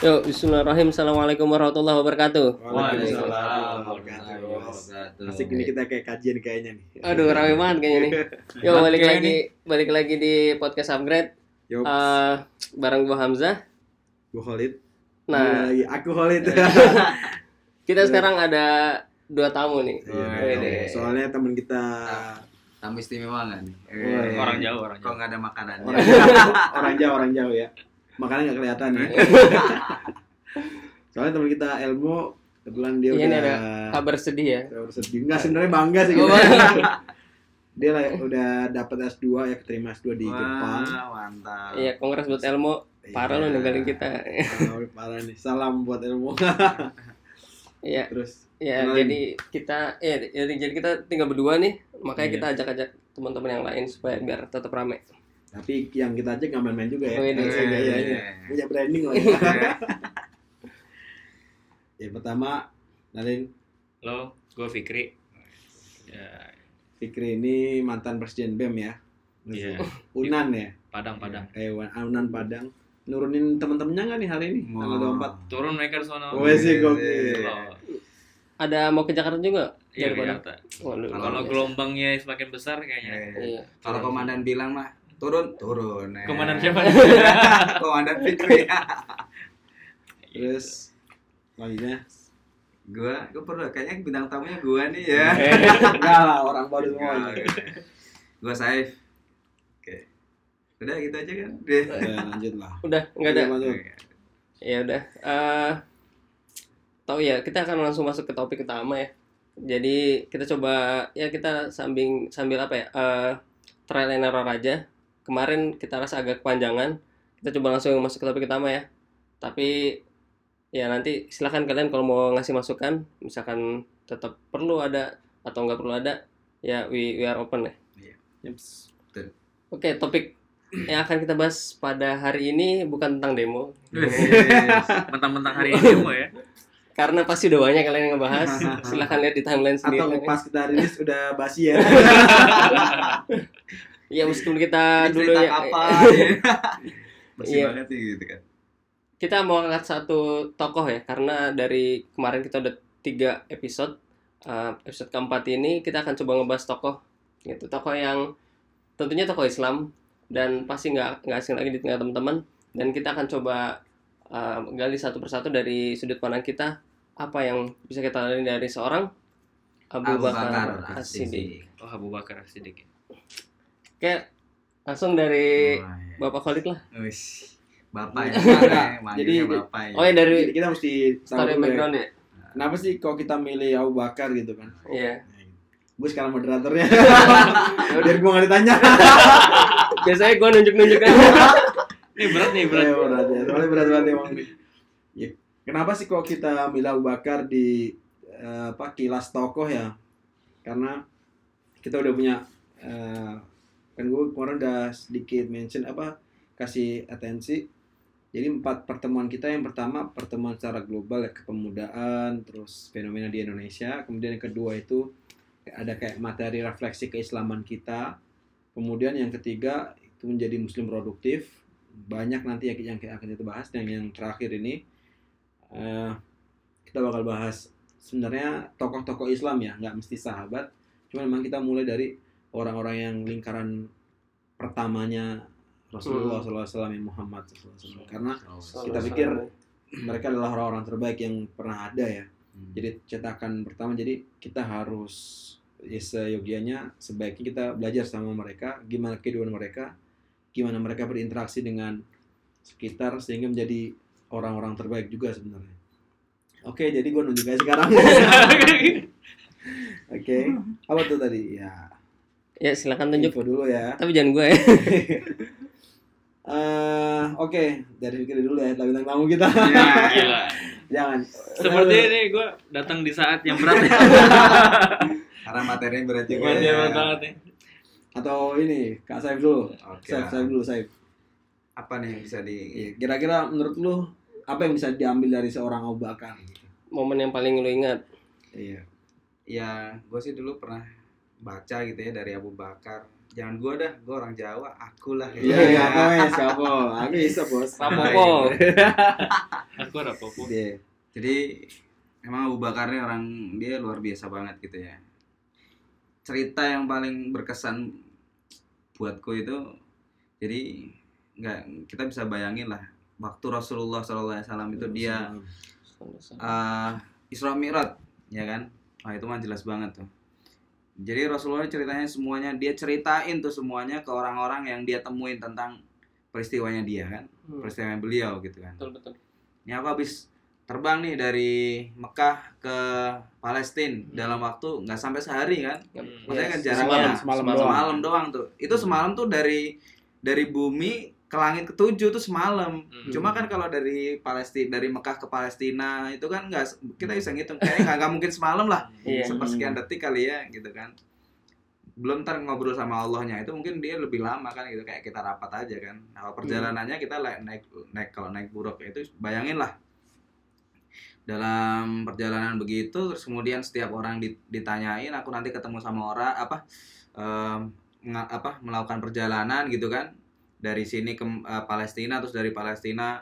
Yuk, Bismillahirrahmanirrahim. Assalamualaikum warahmatullahi wabarakatuh. Waalaikumsalam warahmatullahi wabarakatuh. Asik ini kita kayak kajian kayaknya nih. Aduh, rame banget kayaknya nih. Mantap balik ya lagi, balik lagi di podcast upgrade. Yo, Eh, bareng gua Hamzah. gue Khalid. Nah, Lagi aku Khalid. kita sekarang ada dua tamu nih. Iya, Wede. Soalnya teman kita Tamu istimewa nggak nih? Oh, iya. Orang jauh, orang Kok jauh. nggak ada makanan? orang jauh, orang jauh, orang jauh ya. Makanya nggak kelihatan ya. Soalnya teman kita Elmo kebetulan dia Iya, ini udah ada kabar sedih ya. udah bersedih. Enggak sebenarnya bangga sih kita. dia lah udah dapat S2 ya keterima S2 di Jepang. Wah, mantap. Iya, kongres buat Elmo. Parah Iya. lu ninggalin kita. Oh, parah nih. Salam buat Elmo. Iya, Terus ya Kenalin. jadi kita ya jadi, jadi kita tinggal berdua nih. Makanya Iya. kita ajak-ajak teman-teman yang lain supaya biar tetap rame. Tapi yang kita aja nggak main-main juga ya. Oh, ini. Iya, iya, iya. Punya branding lah ya. yang pertama, Nalin Lo, gue Fikri. Ya, Fikri ini mantan presiden BEM ya. iya. Unan ya. Padang, Padang. Eh, Unan Padang. Nurunin temen-temennya nggak nih hari ini? Tanggal 24. Turun mereka di sana. Oh, sih gokil. Oh, Ada mau ke Jakarta juga? Iya? Jakarta. Kalau gelombangnya semakin besar kayaknya. Iya. Kalau komandan bilang mah turun, turun. Eh. Komandan siapa? komandan Fikri. Terus selanjutnya gua, gua perlu kayaknya bintang tamunya gua nih ya. enggak lah orang baru semua. Gua Saif. Oke. Udah gitu aja kan? Deh. Ya, lanjut lah. Udah, enggak ada. Iya. Ya udah. Eh tahu ya, kita akan langsung masuk ke topik utama ya. Jadi kita coba ya kita sambil sambil apa ya? eh trial and error aja. Kemarin kita rasa agak kepanjangan. Kita coba langsung masuk ke topik utama ya. Tapi ya nanti silahkan kalian kalau mau ngasih masukan, misalkan tetap perlu ada atau nggak perlu ada, ya we, we are open ya. Yeps. Oke, topik yang akan kita bahas pada hari ini bukan tentang demo, Mentang-mentang hari ini mau ya. karena pasti udah banyak kalian yang ngebahas. Silahkan lihat di timeline sendiri. Atau pas kita rilis udah basi ya. Ya meskipun kita Ini dulu ya, kapan ya? Bersih Iya. banget sih gitu kan. kita mau angkat satu tokoh ya, karena dari kemarin kita udah tiga episode. Uh, episode keempat ini kita akan coba ngebahas tokoh, gitu. Tokoh yang tentunya tokoh Islam dan pasti nggak nggak asing lagi di tengah teman-teman. Dan kita akan coba uh, gali satu persatu dari sudut pandang kita apa yang bisa kita gali dari seorang Abu, Abu Bakar, Bakar As-Siddiq. As-Siddiq. Oh, Abu Bakar Siddiq. Oke, langsung dari Oh, iya. Bapak Khalid lah. Wis. Bapak ya. Enggak. Manggilnya Jadi- bapak ya. Oh ya dari Jadi kita mesti story dulu ya. background ya. Kenapa sih kok kita milih Abu Bakar gitu kan? Iya. Gue sekarang moderatornya. Biar gue gak ditanya. Biasanya gue nunjuk-nunjuk aja. Ini berat nih, berat. Iya, berat ya. Soalnya berat banget emang nih. Ya, kenapa sih kok kita milih Abu Bakar di eh, apa kilas tokoh ya? Karena kita udah punya eh, kan gue kemarin udah sedikit mention apa kasih atensi. Jadi empat pertemuan kita yang pertama pertemuan secara global ya kepemudaan, terus fenomena di Indonesia. Kemudian yang kedua itu ada kayak materi refleksi keislaman kita. Kemudian yang ketiga itu menjadi muslim produktif banyak nanti yang, yang akan kita bahas dan yang terakhir ini eh, kita bakal bahas sebenarnya tokoh-tokoh Islam ya nggak mesti sahabat cuma memang kita mulai dari orang-orang yang lingkaran pertamanya Rasulullah SAW yang Muhammad SAW karena kita pikir mereka adalah orang-orang terbaik yang pernah ada ya. Hmm. jadi cetakan pertama jadi kita harus ya seyogianya sebaiknya kita belajar sama mereka gimana kehidupan mereka gimana mereka berinteraksi dengan sekitar sehingga menjadi orang-orang terbaik juga sebenarnya. Oke jadi gue nunjuk aja sekarang. Oke apa tuh tadi? Ya Ya silakan tunjuk. info dulu ya Tapi jangan gue ya. Eh, oke dari pikir dulu ya bintang tamu kita Iya. Gila. jangan Seperti ini gue datang di saat yang berat ya. Karena materinya berat juga. Ya. berat banget nih. atau ini kak Saif dulu Oke. Saif Saif dulu Saif Apa nih yang bisa di Iya, kira-kira menurut lu apa yang bisa diambil dari seorang Abu Bakar? Momen yang paling lu ingat. Iya. ya gue sih dulu pernah baca gitu ya dari Abu Bakar jangan gua dah gua orang Jawa aku lah Iya, iya, apa wes, apa? Aku bisa, Bos. Rapopo. Aku ada apa-apa. Dia. jadi emang Abu Bakar ini orang dia luar biasa banget gitu ya cerita yang paling berkesan buatku itu jadi nggak kita bisa bayangin lah waktu Rasulullah SAW itu dia eh Isra Mi'raj ya kan Wah itu mah jelas banget tuh jadi Rasulullah ceritanya semuanya dia ceritain tuh semuanya ke orang-orang yang dia temuin tentang peristiwanya dia kan? Hmm, peristiwa beliau gitu kan? Betul betul. ini aku habis terbang nih dari Mekah ke Palestina dalam waktu nggak sampai sehari kan? Maksudnya kan Yes. jaraknya Semalam, semalam semalam, doang. doang tuh. Itu semalam tuh dari dari bumi ke langit ketujuh tuh semalam. Hmm. cuma kan kalau dari Palestina dari Mekah ke Palestina itu kan nggak kita bisa ngitung kayaknya nggak nggak mungkin semalam lah. Iya. sepersekian detik kali ya gitu kan. Belum ntar ngobrol sama Allahnya itu mungkin dia lebih lama kan gitu kayak kita rapat aja kan. Nah, kalau perjalanannya kita la- naik naik kalau naik buruk itu bayangin lah. Dalam perjalanan begitu terus kemudian setiap orang dit- ditanyain aku nanti ketemu sama orang apa nga- apa melakukan perjalanan gitu kan dari sini ke eh, Palestina terus dari Palestina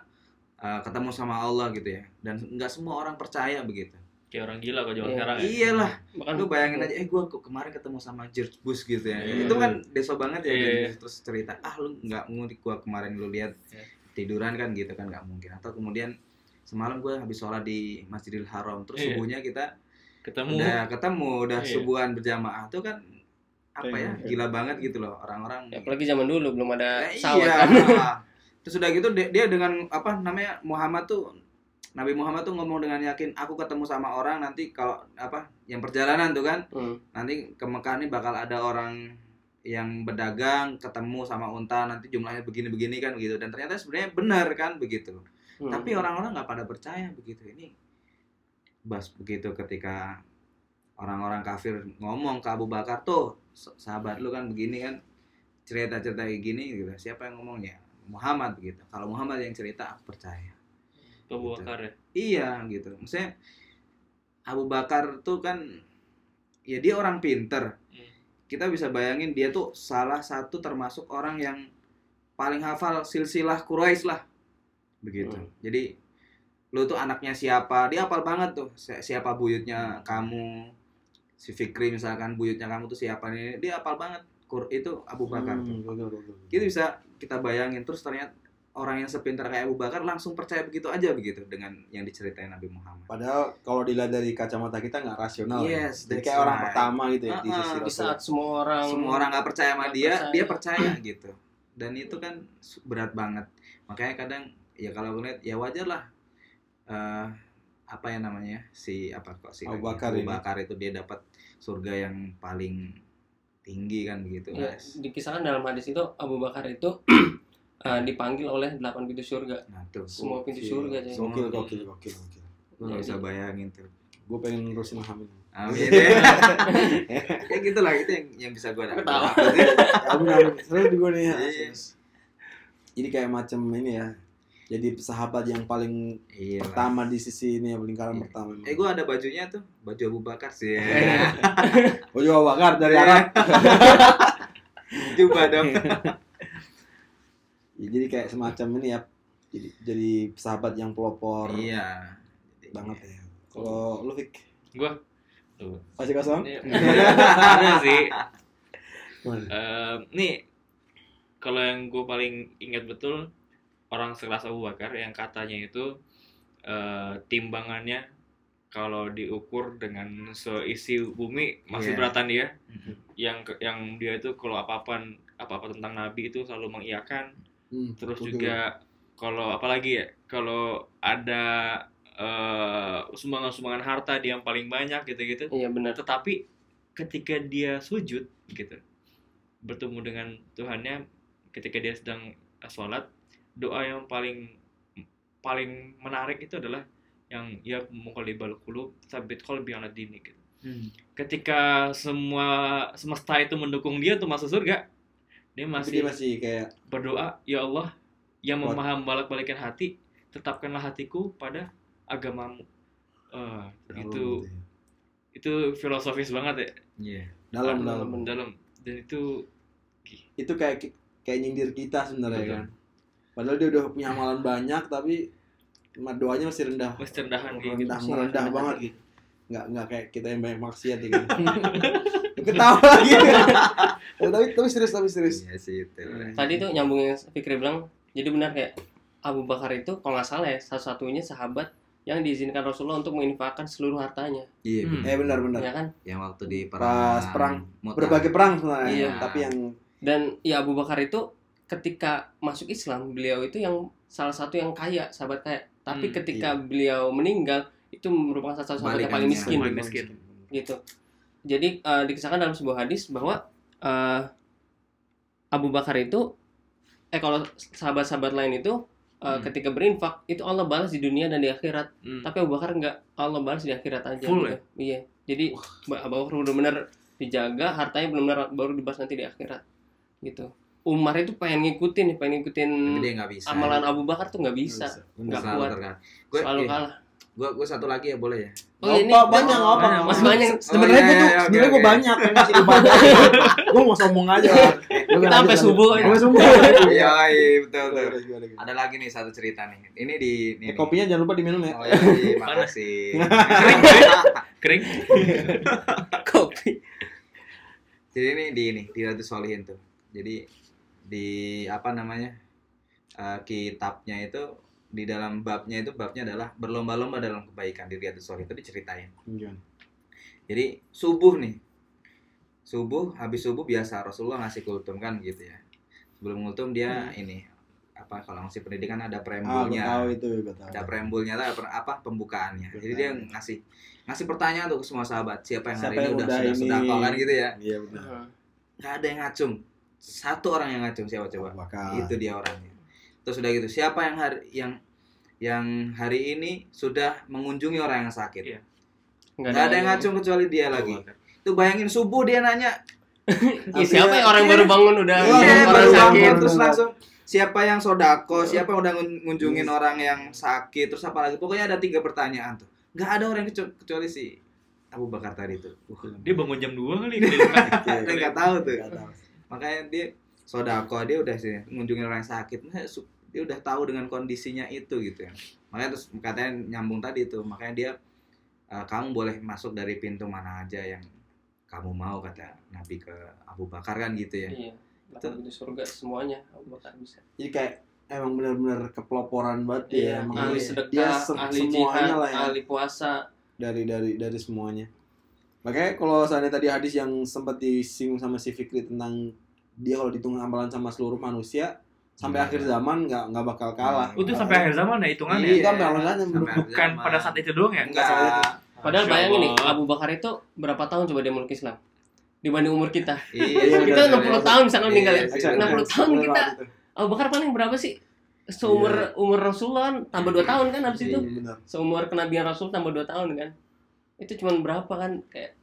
eh, ketemu sama Allah gitu ya dan nggak semua orang percaya begitu Kayak orang gila kok zaman Iya. sekarang ya. iyalah Bahkan lu bayangin aja eh gue kemarin ketemu sama George Bush gitu ya Iya. itu kan deso banget ya gitu. iya. terus cerita ah lu nggak ngulik gue kemarin lu lihat Iya. tiduran kan gitu kan nggak mungkin atau kemudian semalam gue habis sholat di Masjidil Haram terus subuhnya kita Ketemu. udah ketemu udah subuhan berjamaah tuh kan apa ya Iya. gila banget gitu loh orang-orang Ya, apalagi zaman dulu belum ada Eh, pesawat iya kan. terus udah gitu dia, dia dengan apa namanya Muhammad tuh Nabi Muhammad tuh ngomong dengan yakin aku ketemu sama orang nanti kalau apa yang perjalanan tuh kan Hmm. nanti ke Mekah nih bakal ada orang yang berdagang ketemu sama unta nanti jumlahnya begini-begini kan begitu dan ternyata sebenarnya benar kan begitu Hmm. tapi orang-orang nggak pada percaya begitu ini bas begitu ketika orang-orang kafir ngomong ke Abu Bakar tuh "S- sahabat lu kan begini kan cerita-cerita kayak gini gitu siapa yang ngomongnya Muhammad begitu kalau Muhammad yang cerita aku percaya Abu Bakar ya. Iya gitu. Maksudnya Abu Bakar tuh kan ya dia orang pinter. Hmm. Kita bisa bayangin dia tuh salah satu termasuk orang yang paling hafal silsilah Quraisy lah. Begitu. Hmm. Jadi lu tuh anaknya siapa? Dia hafal banget tuh. Si- Siapa buyutnya kamu? Si Fikri misalkan buyutnya kamu tuh siapa nih? Dia hafal banget. Kur itu Abu Bakar. Hmm, betul, betul, betul. Itu bisa kita bayangin terus ternyata orang yang sepintar kayak Abu Bakar langsung percaya begitu aja begitu dengan yang diceritain Nabi Muhammad. Padahal kalau dilihat dari kacamata kita nggak rasional. ya. Yes, Jadi that's kayak orang right. pertama gitu ya di Uh-uh. sisi di saat semua orang Semua orang nggak percaya sama dia, percaya. dia percaya gitu. Dan itu kan berat banget. Makanya kadang ya kalau aku lihat ya wajar lah. eh, apa yang namanya si apa kok si Abu? Bakar Abu. Bakar itu dia dapat surga yang paling tinggi kan begitu Ya, guys. dikisahkan dalam hadis itu Abu Bakar itu eh, dipanggil oleh delapan pintu surga Nah tuh, semua pintu surga jadi Gokil, gokil, gokil, gokil. gue nggak bisa bayangin tuh. Gue pengen nerusin hamil. Amin ya. ya gitu lah itu yang yang bisa gue dapat. Ketawa. Amin, amin. Terus gue nih. ya. Yes. Jadi kayak macam ini ya. Jadi sahabat yang paling Iya. lah. pertama di sisi ini ya lingkaran Iya. pertama. Eh gue ada bajunya tuh, baju Abu Bakar sih. Oh juga bakar dari Arab. Coba dong. Ya, jadi kayak semacam ini ya. Jadi jadi sahabat yang pelopor iya. banget ya. Kalau lu Fik, Gua tuh. masih kosong? Ini- Ada sih. Eh, nih kalau yang gue paling ingat betul orang sekelas Abu Bakar yang katanya itu eh, timbangannya kalau diukur dengan seisi bumi masih Iya. beratan dia Mhm. yang yang dia itu kalau apa-apa apa-apa tentang Nabi itu selalu mengiyakan Hmm, terus gokil. juga kalau apalagi ya kalau ada eh, sumbangan-sumbangan harta dia yang paling banyak gitu-gitu iya benar tetapi ketika dia sujud gitu bertemu dengan Tuhannya ketika dia sedang sholat doa yang paling paling menarik itu adalah yang ya muqallibal qulub sabit qalbi ala dini gitu. Hmm. Ketika semua semesta itu mendukung dia untuk masuk surga, dia masih dia masih kayak berdoa, "Ya Allah, yang memaham balak-balikan hati, tetapkanlah hatiku pada agamamu." Eh, dalam itu gitu ya. itu filosofis banget ya Iya. dalam Dalam, dalam. dalam dan itu itu kayak kayak nyindir kita sebenarnya kan padahal dia udah punya amalan banyak tapi doanya masih rendah Mesti rendahan kayak gitu. rendah Masih rendah. banget gitu nggak nggak kayak kita yang banyak maksiat ya kan ketawa lagi Ya, tapi tapi serius tapi serius Iya sih itu. Tadi tuh nyambung yang Fikri bilang, jadi benar kayak Abu Bakar itu kalau nggak salah ya satu-satunya sahabat yang diizinkan Rasulullah untuk menginfakkan seluruh hartanya, Iya, Hmm. eh benar benar ya kan? yang waktu di perang Pas perang berbagai perang sebenarnya Iya. tapi yang Dan ya Abu Bakar itu ketika masuk Islam, beliau itu yang salah satu yang kaya, sahabat kaya. Tapi Hmm, ketika beliau meninggal, itu merupakan salah satu sahabat yang paling miskin, Paling miskin. gitu. Jadi eh, dikisahkan dalam sebuah hadis bahwa eh, Abu Bakar itu, eh kalau sahabat-sahabat lain itu eh, Hmm. ketika berinfak itu Allah balas di dunia dan di akhirat. Hmm. Tapi Abu Bakar enggak, Allah balas di akhirat aja. Full gitu. Iya. Jadi Abu Bakar benar-benar dijaga, hartanya benar-benar baru dibalas nanti di akhirat. Gitu. Umar itu pengen ngikutin, pengen ngikutin Tapi dia nggak bisa. amalan Abu Bakar tuh nggak bisa, nggak kuat. Gue selalu kalah. gue gue satu lagi ya boleh ya. Oh, ini apa banyak nggak apa banyak, masih banyak. sebenarnya Oh, gue iya, tuh iya, sebenarnya gue banyak yang ibadah gue mau sombong aja Kita sampai subuh. sampai subuh Iya, iya betul betul. Ada lagi nih satu cerita nih. Ini di ini. Eh, kopinya jangan lupa diminum ya Oh iya, iya, makasih. Kering. Kopi. Jadi ini di ini di Ratu Solihin tuh. Jadi di apa namanya eh, kitabnya itu di dalam babnya itu babnya adalah berlomba-lomba dalam kebaikan di Riyadus Solihin itu diceritain. Gimana? Jadi subuh nih, subuh habis subuh biasa Rasulullah ngasih kultum kan gitu ya. Sebelum kultum dia ini apa kalau ngasih pendidikan ada ah preambulnya, tahu itu gue tahu ada preambulnya apa pembukaannya. Jadi dia ngasih ngasih pertanyaan tuh ke semua sahabat siapa yang Siapa hari ini yang udah udah sudah ini? sudah kan gitu ya. iya benar Gak ada yang ngacung. Satu orang yang ngacung siapa coba? Abu Bakar. Itu dia orangnya. Terus udah gitu siapa yang hari yang yang hari ini sudah mengunjungi orang yang sakit? Iya. Nggak Gak ada yang ngacung kecuali dia lagi. Itu bayangin subuh dia nanya, Ya, siapa yang orang baru bangun udah Iya, Iya, orang baru sakit. bangun terus langsung siapa yang sodako, siapa yang udah ngun- ngunjungin orang yang sakit, terus apa lagi? Pokoknya ada tiga pertanyaan tuh. Nggak ada orang kecu- kecuali si Abu Bakar tadi tuh. Uh, Dia bangun jam 2 kali. kita nggak tahu tuh. Nggak tahu. Makanya dia sodako dia udah sih ngunjungin orang yang sakit. Dia udah tahu dengan kondisinya itu gitu ya. Makanya terus katanya nyambung tadi tuh. Makanya dia eh, kamu boleh masuk dari pintu mana aja yang kamu mau kata Nabi ke Abu Bakar kan gitu ya. Iya. Bahkan di surga semuanya Abu Bakar bisa. jadi kayak emang benar-benar kepeloporan banget Iya, ya emang ahli dia- sedekah, dia ahli semuanya jihad, lah ya ahli puasa. dari dari dari semuanya makanya kalau seandainya tadi hadis yang sempat disinggung sama si Fikri tentang dia kalau dihitung amalan sama seluruh manusia sampai Iya. akhir zaman nggak nggak bakal kalah Itu sampai akhir zaman ya hitungannya. Iya, sampai akhir zaman. sampai akhir Bukan zaman. pada saat itu doang ya? Enggak. Padahal Masya bayangin nih. Abu Bakar itu berapa tahun coba dia meluk Islam? Dibanding umur kita. Iya, Iya, kita 60 benar. tahun misalnya meninggal ya. Iya, iya. 60 tahun kita. Abu Bakar paling berapa sih? Seumur Iya. umur Rasulullah tambah 2 tahun kan habis itu. Iya. Seumur kenabian Rasul tambah 2 tahun kan. Itu cuma berapa kan? Kayak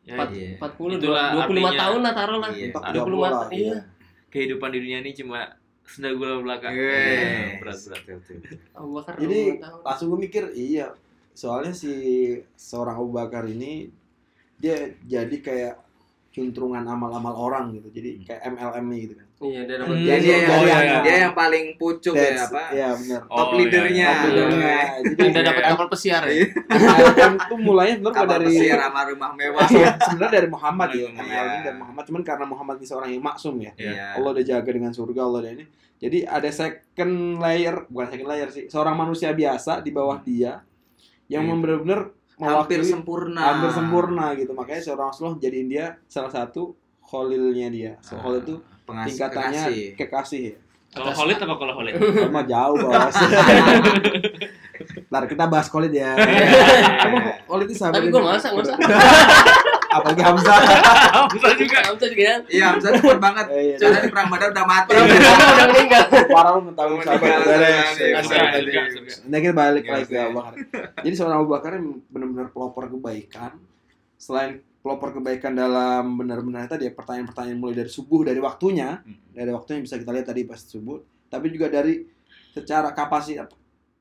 Ya, empat- iya. 40 Itulah 25 artinya. tahun lah taruh lah. Iya. Mentok 25 lah, iya. kehidupan di dunia ini cuma senda gula belaka. Yes. Berat berat. Abu Bakar Jadi 25 tahun. langsung gue mikir iya soalnya si seorang Abu Bakar ini dia jadi kayak cuntrungan amal-amal orang gitu jadi kayak MLM gitu kan Iya, dia dapat Hmm. Dia, dia, yang, Oh, iya, iya. dia yang paling pucuk ya apa? iya benar Oh, Top leadernya. Top leadernya. jadi Udah dapat kapal pesiar ya. Iya. MLM tuh mulainya sebenarnya Kapal dari pesiar sama rumah mewah. sebenarnya dari Muhammad ya Iya. MLM ini dari Muhammad cuman karena Muhammad ini seorang yang maksum ya Iya. Allah udah jaga dengan surga Allah udah ini jadi ada second layer bukan second layer sih seorang manusia biasa di bawah dia yang Iya. benar-benar Hampir sempurna. hampir sempurna gitu makanya seorang Rasulullah jadiin dia salah satu kholilnya dia so, Kholil itu Pengasih, tingkatannya kekasih. kekasih ya Kalau Khalid apa kalau Khalid? sama jauh bos Ntar kita bahas Khalid ya Emang Khalid itu sahabat Tapi gue masa, nggak usah. apalagi Hamzah Bisa juga. Tuh juga ya. Iya, Hamzah cepet banget. Eh, iya. Soalnya di perang Badar udah mati. Pertama udah meninggal. parah lu mentang iya, iya. Nah kita balik Iya, lagi ke iya. Abu Bakar. Jadi seorang Abu Bakar yang benar-benar pelopor kebaikan. Selain pelopor kebaikan dalam benar-benar tadi ya, pertanyaan-pertanyaan mulai dari subuh dari waktunya, Hmm. dari waktunya bisa kita lihat tadi pas subuh, tapi juga dari secara kapasitas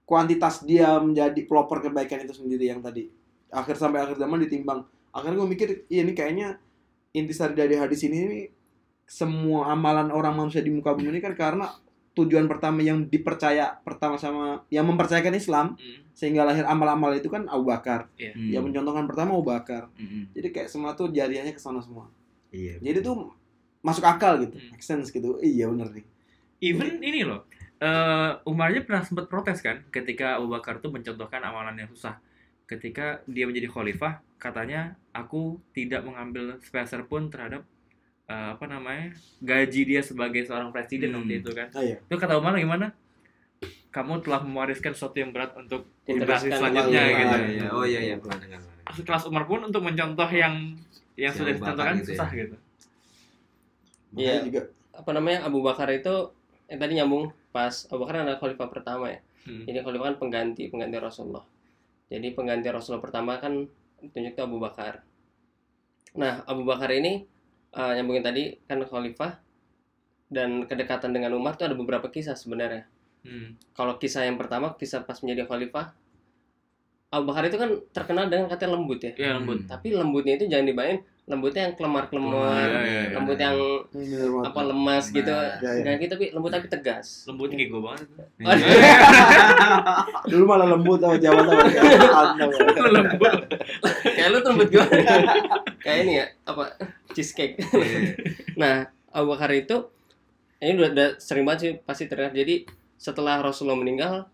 kuantitas dia menjadi pelopor kebaikan itu sendiri yang tadi akhir sampai akhir zaman ditimbang. Akhirnya gue mikir, iya ini kayaknya intisari dari hadis ini ini semua amalan orang manusia di muka bumi ini kan karena tujuan pertama yang dipercaya pertama sama yang mempercayakan Islam Hmm. sehingga lahir amal-amal itu kan Abu Bakar. Hmm. Yang mencontohkan pertama Abu Bakar. Hmm. Jadi kayak semua tuh jariahnya ke sana semua. Iya. Jadi tuh masuk akal gitu, Hmm. make sense gitu. Iya bener nih. Even ini loh, eh Umar aja pernah sempat protes kan ketika Abu Bakar tuh mencontohkan amalan yang susah. Ketika dia menjadi khalifah, katanya aku tidak mengambil speser pun terhadap eh, apa namanya gaji dia sebagai seorang presiden Hmm. waktu itu kan. Ah, iya. Itu kata Umar gimana? Kamu telah mewariskan sesuatu yang berat untuk generasi selanjutnya kembali. gitu. Iya. Oh iya iya pernah dengar. pernah dengar. Maksud kelas Umar pun untuk mencontoh yang yang Si sudah dicontohkan gitu ya. susah gitu. Makanya Iya. juga apa namanya Abu Bakar itu yang tadi nyambung pas Abu Bakar adalah khalifah pertama ya. Hmm. Jadi khalifah kan pengganti pengganti Rasulullah. Jadi pengganti Rasulullah pertama kan tunjuk itu Abu Bakar. Nah Abu Bakar ini eh, nyambungin tadi kan khalifah dan kedekatan dengan Umar tuh ada beberapa kisah sebenarnya. Hmm. Kalau kisah yang pertama kisah pas menjadi khalifah Abu Bakar itu kan terkenal dengan katanya lembut ya. Ya lembut. Hmm. Tapi lembutnya itu jangan dibayangin lembutnya yang kelemar-kelemar, Iya, iya, iya. lembut yang bener banget. apa lemas gitu. Nah, iya, iya. Enggak gitu tapi lembut tapi tegas. Lembutnya kayak gue banget. Dulu malah lembut sama Jawa sama lembut. Kayak lu tuh lembut gimana? Kayak ini ya, apa? Cheesecake. Iya. Nah, Abu Bakar itu ini udah, udah sering banget sih pasti terlihat. Jadi setelah Rasulullah meninggal,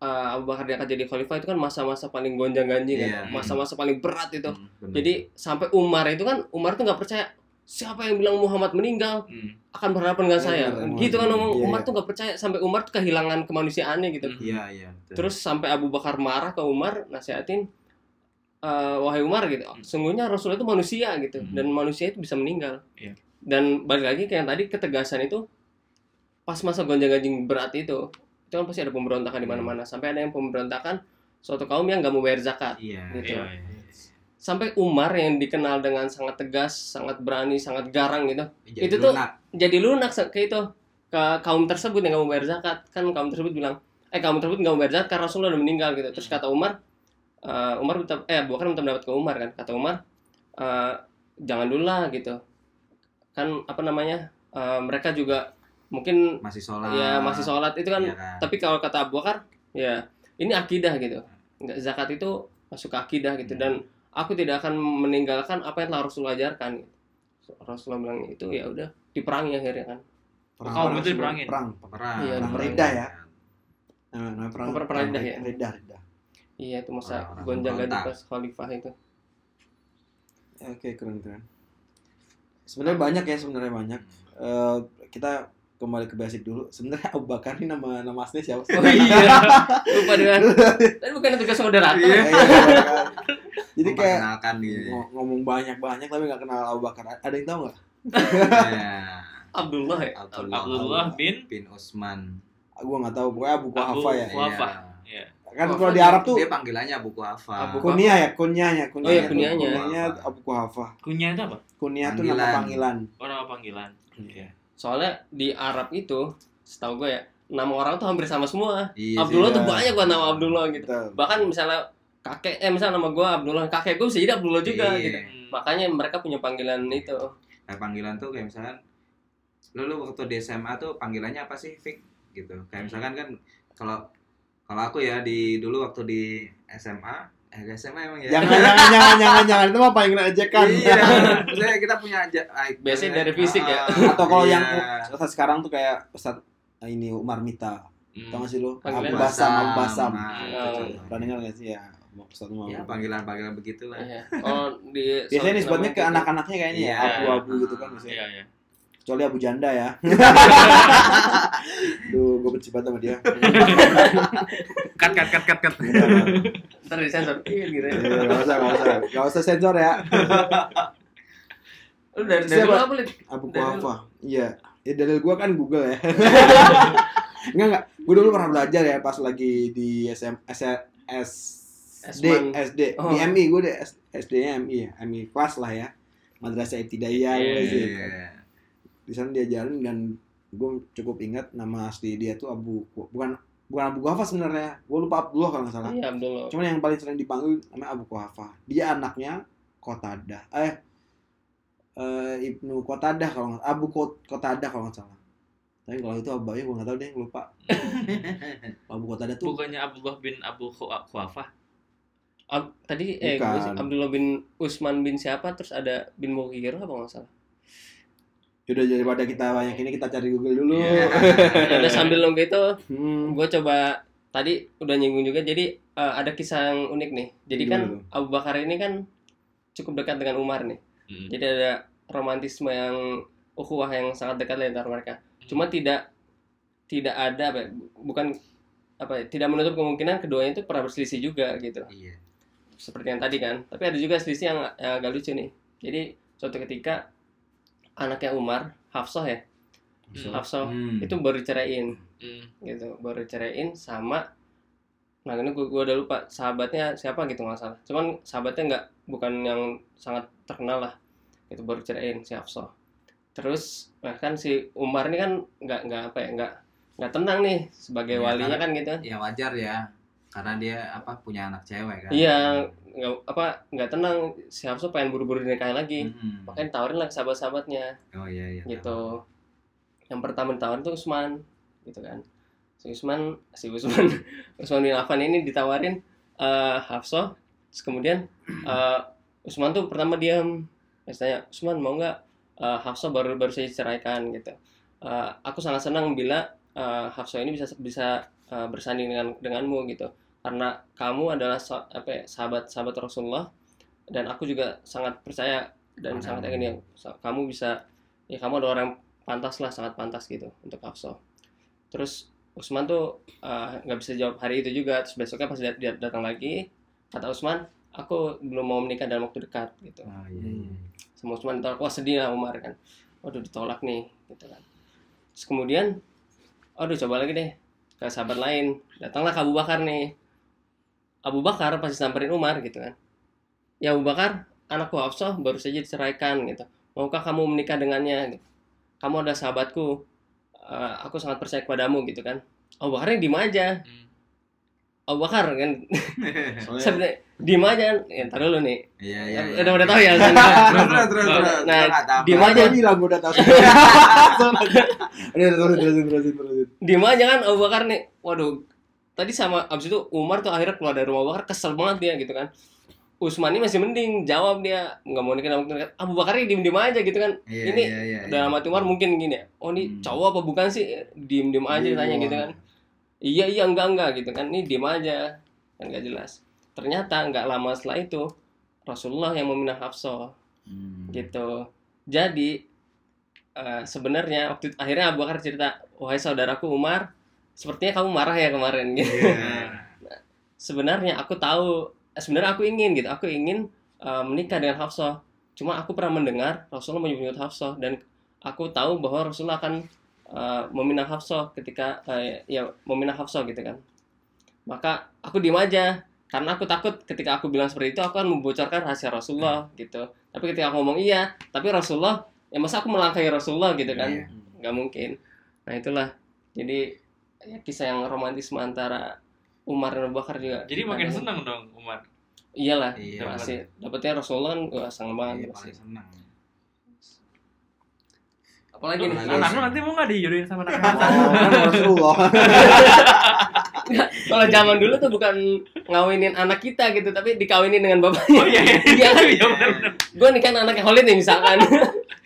eh, Abu Bakar diangkat jadi khalifah itu kan masa-masa paling gonjang-ganjing Iya. kan, masa-masa paling berat itu. Hmm. Jadi sampai Umar itu kan Umar tuh nggak percaya siapa yang bilang Muhammad meninggal Hmm. akan berhadapan dengan saya. Bener, Gitu kan ngomong Iya, Umar iya. tuh nggak percaya sampai Umar tuh kehilangan kemanusiaannya gitu. Hmm. Iya iya. betul. Terus sampai Abu Bakar marah ke Umar, nasihatin, "Eh, wahai Umar gitu, sungguhnya Rasulullah itu manusia gitu, Hmm. dan manusia itu bisa meninggal. Iya. Dan balik lagi kayak yang tadi ketegasan itu, pas masa gonjang-ganjing berat itu, itu kan pasti ada pemberontakan di mana-mana. Sampai ada yang pemberontakan suatu kaum yang nggak mau bayar zakat. Iya. Gitu. Iya, iya. Sampai Umar yang dikenal dengan sangat tegas, sangat berani, sangat garang gitu, Jadi Itu tuh- lunak. jadi lunak ke itu ke kaum tersebut yang nggak mau bayar zakat kan kaum tersebut bilang eh kaum tersebut nggak mau bayar zakat karena Rasulullah udah meninggal gitu terus kata Umar eh, Umar minta eh Abu Bakar minta pendapat ke Umar kan kata Umar eh, jangan dulu lah gitu kan apa namanya eh, mereka juga mungkin masih sholat. ya masih sholat itu kan Iya kan? tapi kalau kata Abu Bakar ya ini akidah gitu nggak zakat itu masuk ke akidah gitu Hmm. dan aku tidak akan meninggalkan apa yang telah Rasulullah ajarkan gitu. Rasulullah bilang itu ya udah diperangi akhirnya kan Perang, Kaum perang, itu diperangin. Perang. perang. Iya, perang perang. reda ya. Nah, namanya perang, Perang- perang Reda ya? Reda, Reda. iya itu masa gonjang ganjing pemberontak. pas khalifah itu Oke, keren keren. Sebenarnya banyak ya, sebenarnya banyak. Eh, kita kembali ke basic dulu. Sebenarnya Abu Bakar ini nama nama asli siapa? sih? oh iya lupa dengan tapi bukan tugas moderator Iya. Iya, Bakar. Jadi kayak gitu. ngomong banyak-banyak tapi nggak kenal Abu Bakar. Ada yang tahu nggak? Iya. Abdullah ya Abdullah, Abdullah bin bin Utsman. Gue nggak tahu. Pokoknya Abu Kuhafa ya. Abu- Kuhafa. Iya. Iya. Kan kalau di Arab tuh Dia panggilannya Abu Kuhafa. Abu kunyah ya, kunyahnya, Oh iya, kunyahnya. kunyahnya Abu Kuhafa. Kunyah itu apa? Kunyah tuh nama Panggilan. panggilan. Oh nama panggilan. Iya. Soalnya di Arab itu setahu gue ya nama orang tuh hampir sama semua Iya, Abdullah iya. tuh banyak gua nama Abdullah gitu Betul. bahkan misalnya kakek eh misalnya nama gue Abdullah kakek gue bisa jadi Abdullah juga Iya. gitu makanya mereka punya panggilan itu Kayak panggilan tuh kayak misalkan lu, lu waktu di SMA tuh panggilannya apa sih, Fik? Gitu. Kayak misalkan kan kalau kalau aku ya di dulu waktu di SMA, eh di SMA emang ya. Jangan, jangan, jangan, jangan, jangan. Itu mah paling ejekan. Iya, maksudnya kita punya aja ah, Biasanya dari ah, fisik ya. ah, Atau kalau iya. yang Ustadz sekarang tuh kayak Ustadz ini Umar Mita. Hmm. Tau gak sih lu? Panggilan Abu Basam, Abu Basam. Oh. Pernah dengar gak sih ya? Ustadz Umar. Ya, panggilan-panggilan begitulah. Iya. oh di Biasanya namanya ke anak-anaknya kayaknya ya, Iya. abu-abu gitu kan biasanya. Iya iya. Kecuali Abu Janda ya. Duh, gue benci banget sama dia. Cut cut cut cut cut. ntar disensor Iya, gitu ya. Iya, Gak usah, gak usah. Gak usah sensor ya. lu dari dari apa Lid? Abu. Kuhafa. Iya. Ya dalil gue kan Google ya. enggak, enggak. Gue dulu pernah belajar ya pas lagi di SM, S, SD. SD. Oh. Di MI, gue di S- SD-nya MI ya. MI kelas lah ya. Madrasah Ibtidaiyah. Iya, gitu. Iya. Di sana diajarin dan gue cukup ingat nama asli dia tuh Abu bukan bukan Abu Kuhafa sebenarnya. Gue lupa Abdullah kalau nggak salah. iya Abdullah Cuman yang paling sering dipanggil namanya Abu Kuhafa. Dia anaknya Kotada. Eh, eh, Ibnu Qatadah kalau nggak Abu Qat- Qatadah kalau nggak salah. Tapi kalau itu abangnya gue nggak tahu deh, lupa. Abu Qatadah tuh Bukannya Abdullah bin Abu Khufafah? Ab- tadi eh Bukan. Abdullah bin Usman bin siapa terus ada bin Mughirah apa nggak salah. Yaudah daripada kita banyak ini kita cari Google dulu. Ya udah sambil nunggu itu Hmm. gue coba tadi udah nyinggung juga jadi eh, ada kisah yang unik nih jadi kan? Abu Bakar ini kan cukup dekat dengan Umar nih Hmm. jadi ada romantisme yang ukhuwah yang sangat dekat di antara mereka cuma tidak tidak ada apa ya, bukan apa ya, tidak menutup kemungkinan keduanya itu pernah berselisih juga gitu Iya. seperti yang tadi kan tapi ada juga selisih yang, yang agak lucu nih jadi suatu ketika anaknya Umar Hafsah ya Hmm. Hafsah Hmm. itu baru ceraiin Hmm. gitu baru ceraiin sama nah ini gue udah lupa sahabatnya siapa gitu nggak salah cuman sahabatnya nggak bukan yang sangat terkenal lah itu baru ceraiin si Hafsah terus nah kan si Umar ini kan nggak nggak apa ya nggak nggak tenang nih sebagai Ya, walinya kan gitu Ya wajar ya. Karena dia apa punya anak cewek kan. iya nggak apa nggak tenang. Si Hafsah pengen buru-buru dinikahin lagi. Hmm. makanya tawarin lah ke sahabat-sahabatnya. Oh iya iya. gitu. yang pertama ditawarin tuh Usman gitu kan. Si Usman si Usman Usman bin Affan ini ditawarin eh Hafsah. Terus kemudian eh, Usman tuh pertama diam. Terus tanya Usman mau nggak eh, Hafsah baru baru saja ceraikan gitu. Eh, aku sangat senang bila eh, Hafsah ini bisa bisa eh, bersanding dengan denganmu gitu. Karena kamu adalah sa- apa ya, sahabat sahabat Rasulullah dan aku juga sangat percaya dan Padamu. sangat yakin ya kamu bisa ya kamu adalah orang yang pantas lah sangat pantas gitu untuk Hafsah. Terus Usman tuh eh, nggak bisa jawab hari itu juga. Terus besoknya pas dia, dia datang lagi kata Usman aku belum mau menikah dalam waktu dekat gitu. Oh iya iya. sama Usman ditolak wah sedih lah Umar kan. Waduh ditolak nih gitu kan. Terus kemudian aduh coba lagi deh ke sahabat lain. Datanglah ke Abu Bakar nih. Abu Bakar pasti samperin Umar gitu kan. Ya Abu Bakar anakku Hafsah baru saja diceraikan gitu. Maukah kamu menikah dengannya? Gitu. kamu ada sahabatku. Eh, aku sangat percaya kepadamu gitu kan. Abu Bakar diem aja. Hmm. Abu Bakar kan Soalnya sebenarnya diem aja kan ya ntar dulu nih Iya iya. iya. udah udah tahu ya Terus terus terus terus. Nah, Gua nggak tahu. di- Gimana aja. dia bilang udah tahu. Udah terusin terusin terusin terusin. diem aja kan Abu Bakar nih waduh tadi sama abis itu Umar tuh akhirnya keluar dari rumah Abu Bakar kesel banget dia gitu kan Usman ini masih mending jawab dia nggak mau nikah sama Abu Bakar ini diem diem aja gitu kan Iya ini iya iya. dalam hati Umar mungkin gini ya oh ini Hmm. cowok apa bukan sih diem diem aja Iya. ditanya gitu kan iya iya enggak enggak gitu kan. Ini diem aja kan nggak jelas. Ternyata nggak lama setelah itu Rasulullah yang meminang Hafsah. Hmm. gitu. Jadi eh, sebenarnya waktu akhirnya Abu Bakar cerita wahai saudaraku Umar sepertinya kamu marah ya kemarin. Gitu. Iya. sebenarnya aku tahu eh, sebenarnya aku ingin gitu. Aku ingin eh, menikah dengan Hafsah. Cuma aku pernah mendengar Rasulullah menyebut Hafsah dan aku tahu bahwa Rasulullah akan eh, meminang Hafsah ketika eh, ya meminang Hafsah gitu kan maka aku diem aja karena aku takut ketika aku bilang seperti itu aku akan membocorkan rahasia Rasulullah gitu tapi ketika aku ngomong iya tapi Rasulullah ya masa aku melangkahi Rasulullah gitu kan Iya. nggak mungkin nah itulah jadi ya, kisah yang romantisme antara Umar dan Abu Bakar juga Jadi makin Ada. senang dong Umar. iyalah Iya. masih dapetnya Rasulullah kan wah, seneng banget Iya, pasti paling senang. Apalagi nih. Anak lu nanti mau nggak dijodohin sama anak Rasulullah. kalau zaman dulu tuh bukan ngawinin anak kita gitu tapi dikawinin dengan bapaknya Oh iya iya. Iya? Iya benar. gue nikahin anaknya Holid nih misalkan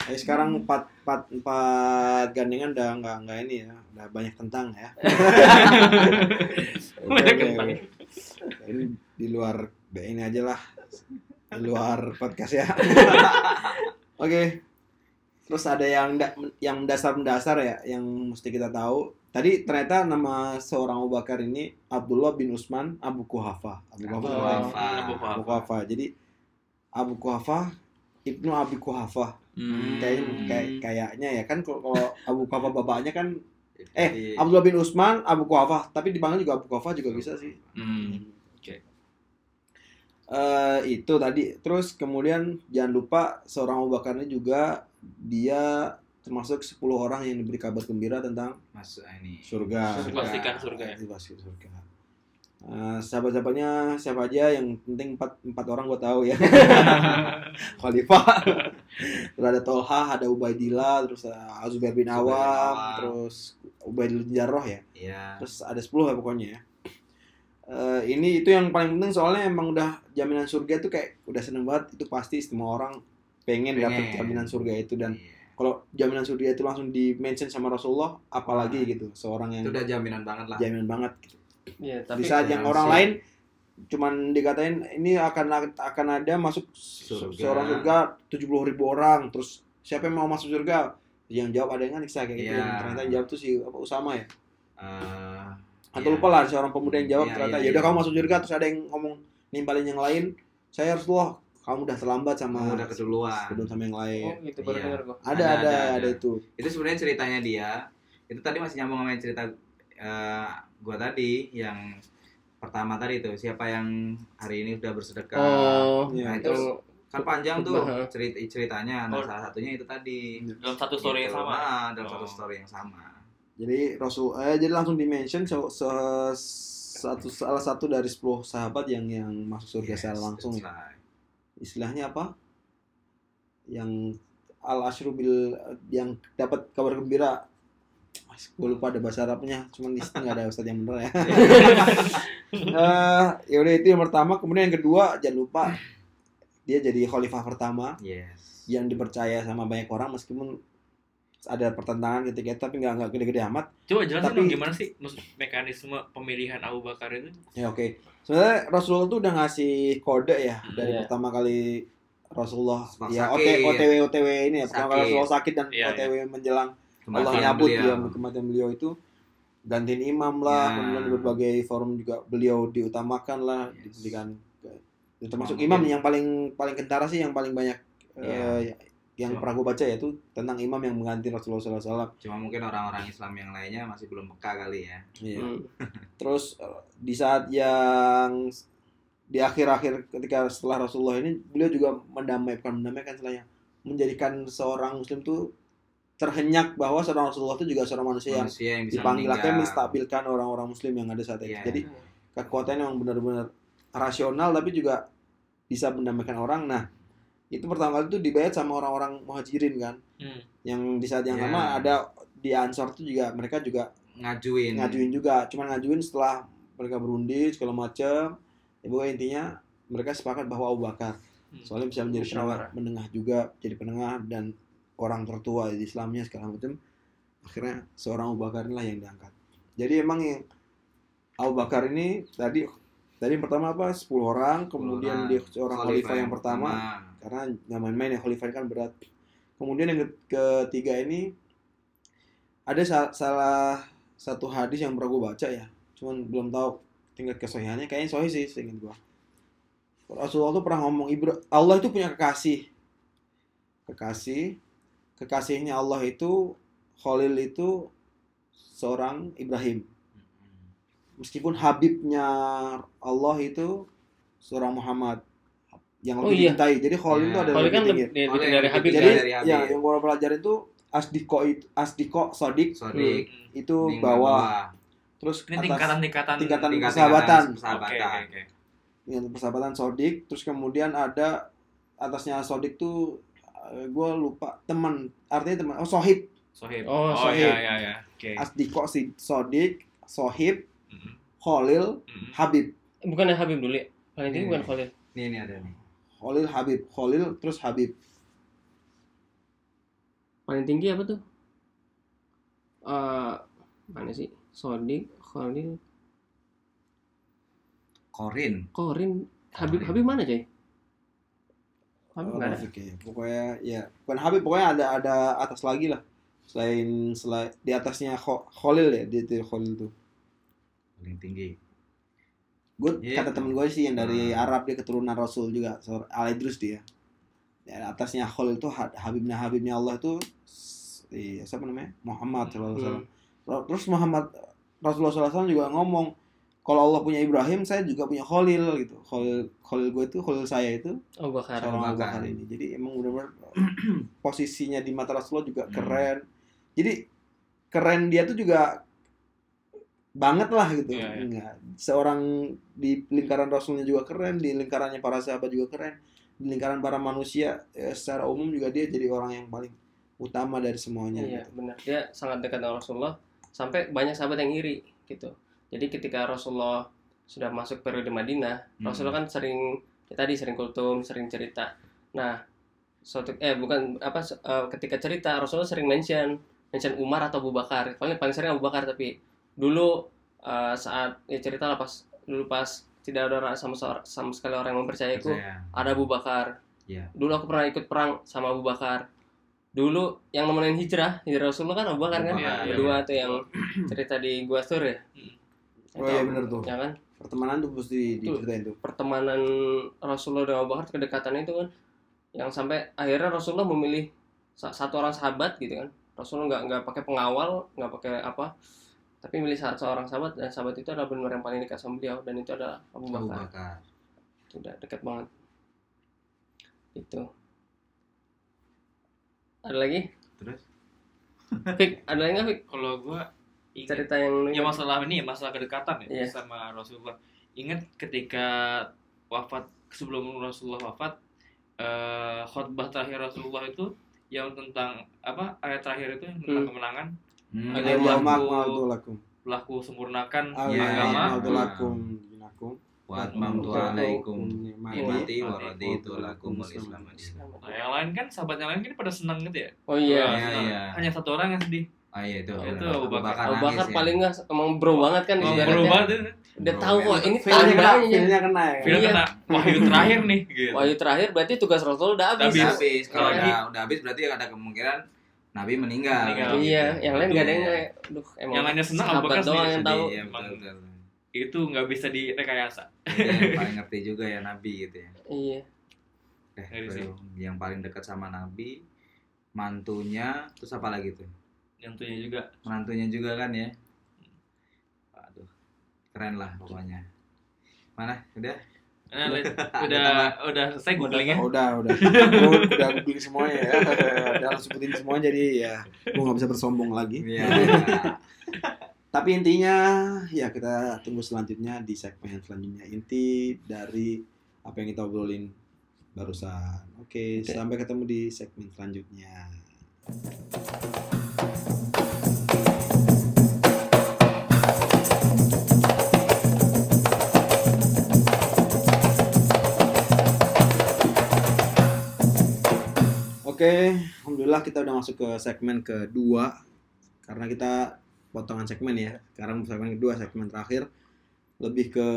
Eh, sekarang empat empat empat gandengan udah nggak nggak ini ya, udah banyak tentang ya. Banyak oke. Ini di luar ini aja lah, di luar podcast ya. Oke. Terus ada yang da- yang mendasar-mendasar ya, yang mesti kita tahu. Tadi ternyata nama seorang Abu Bakar ini Abdullah bin Usman Abu Kuhafa. Abu Abu Kuhafa. Kuhafa. Abu Abu Kuhafa. Kuhafa. Jadi Abu Kuhafa Ibnu Abi Kuhafa. Hmm. Kayak kayak kayaknya ya kan kalau kalau Abu Kuhafa bapaknya kan eh Abdullah bin Usman Abu Kuhafa, tapi dipanggil juga Abu Kuhafa juga bisa sih. Hmm. Oke. Eh itu tadi. Terus kemudian jangan lupa seorang Abu Bakar ini juga dia termasuk 10 orang yang diberi kabar gembira tentang masuk ini surga. Dipastikan surga ya? Dipastikan surga. Eh, sahabat-sahabatnya siapa aja yang penting empat empat orang gue tahu ya Khalifah terus ada Tolha ada Ubaidillah terus ada Azubair bin Awam Awam. terus Ubaidillah bin Jarrah ya Iya. terus ada 10 ya pokoknya ya Eh, ini itu yang paling penting soalnya emang udah jaminan surga tuh kayak udah seneng banget itu pasti semua orang pengen, Pengen. jaminan surga itu dan Iya. kalau jaminan surga itu langsung di mention sama Rasulullah apalagi Wah. gitu seorang yang itu udah jaminan banget lah. jaminan banget gitu. Iya, tapi di saat yang ya, orang lain cuman dikatain ini akan akan ada masuk Surga. seorang surga 70 ribu orang terus siapa yang mau masuk surga yang jawab ada yang niksa kayak gitu Iya. ternyata yang jawab tuh si apa Usama ya Eh, atau iya. lupa lah seorang pemuda yang jawab Iya, ternyata iya, ya udah iya. kamu masuk surga terus ada yang ngomong nimpalin yang lain saya harus loh kamu udah terlambat sama Kamu udah keduluan. sebelum sama yang lain oh gitu baru Iya. ada Ada, ada ada, ada, itu Itu sebenarnya ceritanya dia. Itu tadi masih nyambung sama yang cerita eh, gua tadi yang pertama tadi tuh siapa yang hari ini udah bersedekah. Oh, Iya, Nah, itu itu kan panjang tuh Khutbah. cerita ceritanya. Nah, Oh. salah satunya itu tadi. dalam satu story yang Gitu. sama Ah, dalam satu Oh. story yang sama. jadi Rasul eh, jadi langsung di mention se- se- satu salah satu dari 10 sahabat yang yang masuk surga Yes, secara langsung ya. right. Istilahnya apa? Yang al ashrubil yang dapat kabar gembira. Gue lupa ada bahasa Arabnya cuman di sini nggak ada ustadz yang bener ya. Eh, ya udah itu yang pertama. Kemudian yang kedua jangan lupa dia jadi khalifah pertama. Yes. yang dipercaya sama banyak orang meskipun ada pertentangan ketika itu tapi nggak nggak gede-gede amat coba jelasin Tapi- dong gimana sih mekanisme pemilihan Abu Bakar itu ya oke sebenarnya Rasulullah tuh udah ngasih kode ya dari Hmm, Iya. pertama kali Rasulullah Sempat ya sakit. OT, OTW OTW ini ya pertama kali Sakit. Rasulullah sakit dan Iya, OTW menjelang Allah Kematian nyabut beliau. dia kematian beliau itu gantiin imam lah Ya. kemudian di berbagai forum juga beliau diutamakan lah Yes. diberikan ya, termasuk Mungkin- imam yang paling paling kentara sih yang paling banyak Ya. eh, yang Cuma- pernah gue baca yaitu tentang imam yang mengganti Rasulullah SAW. Cuma mungkin orang-orang Islam yang lainnya masih belum peka kali ya. Iya. Hmm. Terus di saat yang di akhir-akhir ketika setelah Rasulullah ini beliau juga mendamaikan mendamaikan istilahnya menjadikan seorang muslim tuh terhenyak bahwa seorang Rasulullah itu juga seorang manusia yang Manusia yang bisa dipanggil akhirnya menstabilkan orang-orang muslim yang ada saat itu. Iya. Jadi kekuatannya memang benar-benar rasional tapi juga bisa mendamaikan orang. Nah, itu pertama kali itu dibayar sama orang-orang muhajirin kan. Hmm. Yang di saat yang sama ada di Ansor itu juga mereka juga ngajuin. ngajuin juga cuman ngajuin setelah mereka berundi segala macam ya pokoknya intinya mereka sepakat bahwa Abu Bakar Hmm. soalnya bisa menjadi penengah, menengah juga jadi penengah dan orang tertua di Islamnya segala macam akhirnya seorang Abu Bakar inilah yang diangkat jadi emang yang Abu Bakar ini tadi tadi yang pertama apa 10 orang kemudian Orang. dia seorang khalifah yang pertama karena nggak main-main ya ini kan berat. Kemudian yang ke- ketiga ini ada sa- salah satu hadis yang pernah gue baca ya. Cuman belum tahu tingkat kesohihannya. Kayaknya sohi sih seingat gue Rasulullah tuh pernah ngomong Ibra Allah itu punya kekasih. Kekasih. Kekasihnya Allah itu Khalil itu seorang Ibrahim. Meskipun Habibnya Allah itu seorang Muhammad yang Oh, lebih iya. dicintai jadi Khalil Iya. itu ada Kalau lebih kan tinggi. lebih dari, Oh, dari yang Habib lebih Jadi dari Habib. ya yang gua pelajarin tuh Asdiko itu Asdiko Sodik Sodik. itu Ning bawah. Terus ini atas tingkatan-tingkatan tingkatan tingkat- persahabatan. Persahabatan. oke, oke. ya, persahabatan Sodik. Terus kemudian ada atasnya Sodik tuh gue lupa teman artinya teman oh Sohib Sohib. Oh, oh Sohib. ya ya ya. Oke. Asdiko si Sodik Sohib Mm-mm. Khalil Mm-mm. Habib bukan yang Habib dulu ya paling tinggi Iya. bukan Khalil Nih ini ada nih. Khalil Habib. Khalil terus Habib. Paling tinggi apa tuh? Eh mana sih? Sodik Khalil. Korin. Korin. Habib Korin. Habib mana coy Habib Oh, ada ya. pokoknya ya. Bukan Habib pokoknya ada ada atas lagi lah. Selain selain di atasnya Khalil ya di, di Khalil tuh. Paling tinggi. Gue Iya. kata temen gue sih yang dari Hmm. Arab dia keturunan Rasul juga Al Idrus dia ya, atasnya Khalil tuh Ha- Habibnya Habibnya Allah s- iya, siapa namanya Muhammad sallallahu alaihi wasallam terus Muhammad Rasulullah SAW juga ngomong kalau Allah punya Ibrahim saya juga punya Khalil gitu Khalil Khalil gue itu Khalil saya itu Oh Bakar seorang Abu. Bakar ini jadi emang benar-benar posisinya di mata Rasulullah juga Hmm. keren jadi keren dia tuh juga banget lah gitu. Iya, iya. Enggak. Seorang di lingkaran Rasulnya juga keren, di lingkarannya para sahabat juga keren, di lingkaran para manusia ya, secara umum juga dia jadi orang yang paling utama dari semuanya. Iya, gitu. benar. Dia sangat dekat dengan Rasulullah sampai banyak sahabat yang iri gitu. Jadi ketika Rasulullah sudah masuk periode Madinah, Hmm. Rasulullah kan sering ya tadi sering kultum, sering cerita. Nah, suatu eh bukan apa eh, ketika cerita Rasulullah sering mention mention Umar atau Abu Bakar. Paling paling sering Abu Bakar tapi dulu eh, saat ya cerita lah pas dulu pas tidak ada orang- sama sama sekali orang yang mempercayaiku Percaya. ada Abu Bakar. Iya. Dulu aku pernah ikut perang sama Abu Bakar. Dulu yang nemenin hijrah, hijrah Rasulullah kan Abu Bakar kan. Iya, Berdua iya. tuh yang cerita di Gua Sur ya. Oh iya benar tuh. Ya kan? Pertemanan tuh mesti diceritain tuh. Pertemanan Rasulullah dengan Abu Bakar kedekatan itu kan yang sampai akhirnya Rasulullah memilih sa- satu orang sahabat gitu kan. Rasulullah nggak nggak pakai pengawal, nggak pakai apa, tapi milih saat seorang sahabat dan sahabat itu adalah benar yang paling dekat sama beliau dan itu adalah Abu Abu Bakar. Sudah dekat banget. Itu. Ada lagi? Terus? Fik, ada lagi nggak Fik? Kalau gua ingat Cerita yang ya masalah ini ya masalah kedekatan ya Iya. sama Rasulullah. Ingat ketika wafat sebelum Rasulullah wafat eh, khutbah terakhir Rasulullah itu yang tentang apa ayat terakhir itu yang tentang Hmm. kemenangan Hmm. Yang laku- akmaltu lakum. laku sempurnakan agama lakum dinakum. Wa atmamtu alaikum Nikmati. wa raditu lakumul Islam. Nah, yang lain kan sahabat yang lain kan pada senang gitu ya. Oh iya. Wah, Iya, iya. Hanya satu orang yang sedih. Ah iya itu. Itu benar. Abu Bakar. Abu Bakar ya. paling nggak emang bro banget kan Oh, ibaratnya. berubah tuh. Udah Bro tahu banget. kok ini Feelnya kena, tandanya. feelnya kena ya. Film Iya. kena wahyu terakhir nih gitu. Wahyu terakhir berarti tugas Rasul udah habis. Habis. Habis. Kalau Iya. udah udah habis berarti ada kemungkinan Nabi meninggal. Meninggal. Iya, Gitu. yang lain nggak ada yang Iya. kayak, duh emang Yang lainnya senang, Abu sahabat Bakar doang yang tahu. iya, Emang. betul, betul. Itu nggak bisa direkayasa. Yang paling ngerti juga ya Nabi gitu ya. Iya. Eh, bro, yang paling dekat sama Nabi, mantunya, terus apa lagi tuh? Yang tuanya juga. Menantunya juga kan ya. Waduh, keren lah pokoknya. Mana? Udah? Nah, lihat. udah udah selesai googlingnya. Oh, udah, udah. Udah googling semuanya ya. Udah sebutin semuanya jadi ya gua nggak bisa bersombong lagi. Iya. Tapi intinya ya kita tunggu selanjutnya di segmen selanjutnya inti dari apa yang kita obrolin barusan. Oke, Oke. sampai ketemu di segmen selanjutnya. Oke, alhamdulillah kita udah masuk ke segmen kedua karena kita potongan segmen ya. Sekarang segmen kedua, segmen terakhir lebih ke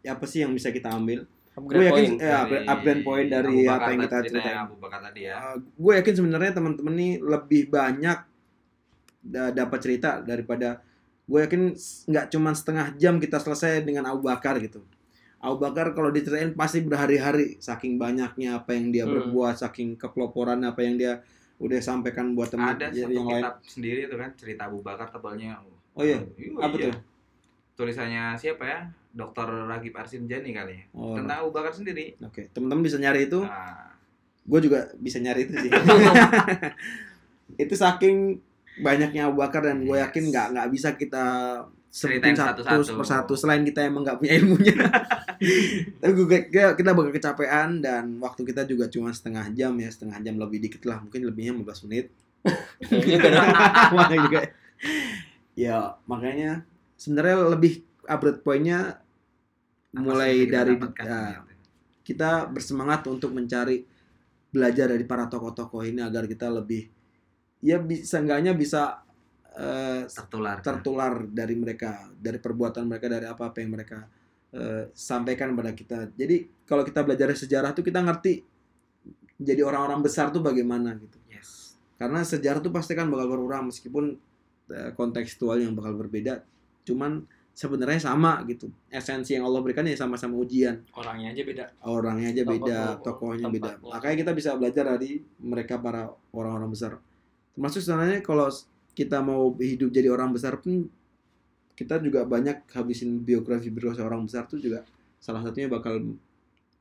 ya apa sih yang bisa kita ambil? Gue yakin point. ya upgrade, upgrade point dari Abu apa yang kita ceritain. Abu Bakar tadi ya. gue yakin sebenarnya teman-teman nih lebih banyak da- dapat cerita daripada gue yakin nggak cuma setengah jam kita selesai dengan Abu Bakar gitu. Abu Bakar kalau diceritain pasti berhari-hari saking banyaknya apa yang dia Hmm. berbuat, saking kepeloporan apa yang dia udah sampaikan buat teman Ada yang satu lain. kitab sendiri tuh kan cerita Abu Bakar tebalnya. Oh iya, Iya, apa iya. tuh? Tulisannya siapa ya? Dr. Ragib Arsinjani kali ya. Oh, Tentang Abu Bakar sendiri. Oke, teman-teman bisa nyari itu. Nah, Gue juga bisa nyari itu sih. itu saking banyaknya Abu Bakar dan gue Yes. yakin nggak nggak bisa kita sebutin satu satu-satu. persatu selain kita emang nggak punya ilmunya. Tapi gue kita, bakal kecapean dan waktu kita juga cuma setengah jam ya setengah jam lebih dikit lah mungkin lebihnya 15 menit. Juga. Ya makanya sebenarnya lebih upgrade poinnya mulai dari gitu? kita bersemangat untuk mencari belajar dari para tokoh-tokoh ini agar kita lebih ya bisa enggaknya bisa eh, tertular. tertular dari mereka dari perbuatan mereka dari apa apa yang mereka eh, sampaikan pada kita jadi kalau kita belajar sejarah tuh kita ngerti jadi orang-orang besar tuh bagaimana gitu Yes. karena sejarah tuh pasti kan bakal berulang meskipun eh, kontekstual yang bakal berbeda cuman sebenarnya sama gitu esensi yang Allah berikan ya sama-sama ujian Orangnya aja beda. orangnya aja beda, Tokoh- tokohnya beda. Makanya kita bisa belajar dari mereka para orang-orang besar. Termasuk sebenarnya kalau kita mau hidup jadi orang besar pun kita juga banyak habisin biografi biografi orang besar tuh juga salah satunya bakal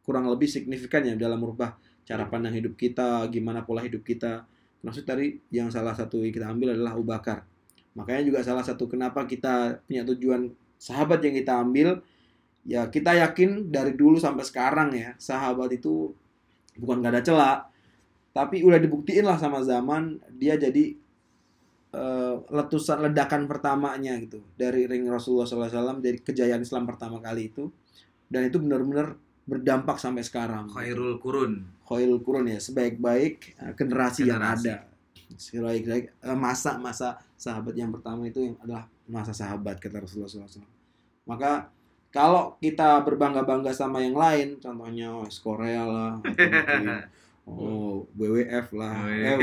kurang lebih signifikan ya dalam merubah cara pandang hidup kita, gimana pola hidup kita. Maksud tadi yang salah satu yang kita ambil adalah Abu makanya juga salah satu kenapa kita punya tujuan sahabat yang kita ambil ya kita yakin dari dulu sampai sekarang ya sahabat itu bukan gak ada celah tapi udah dibuktiin lah sama zaman dia jadi eh, letusan ledakan pertamanya gitu dari ring Rasulullah SAW dari kejayaan Islam pertama kali itu dan itu benar-benar berdampak sampai sekarang Khairul Kurun. Khairul Qurun ya sebaik-baik eh, generasi, yang Generasi. ada sebaik-baik eh, masa-masa sahabat yang pertama itu yang adalah masa sahabat kata Rasulullah SAW maka kalau kita berbangga-bangga sama yang lain contohnya oh, Korea lah atau oh WWF lah eh,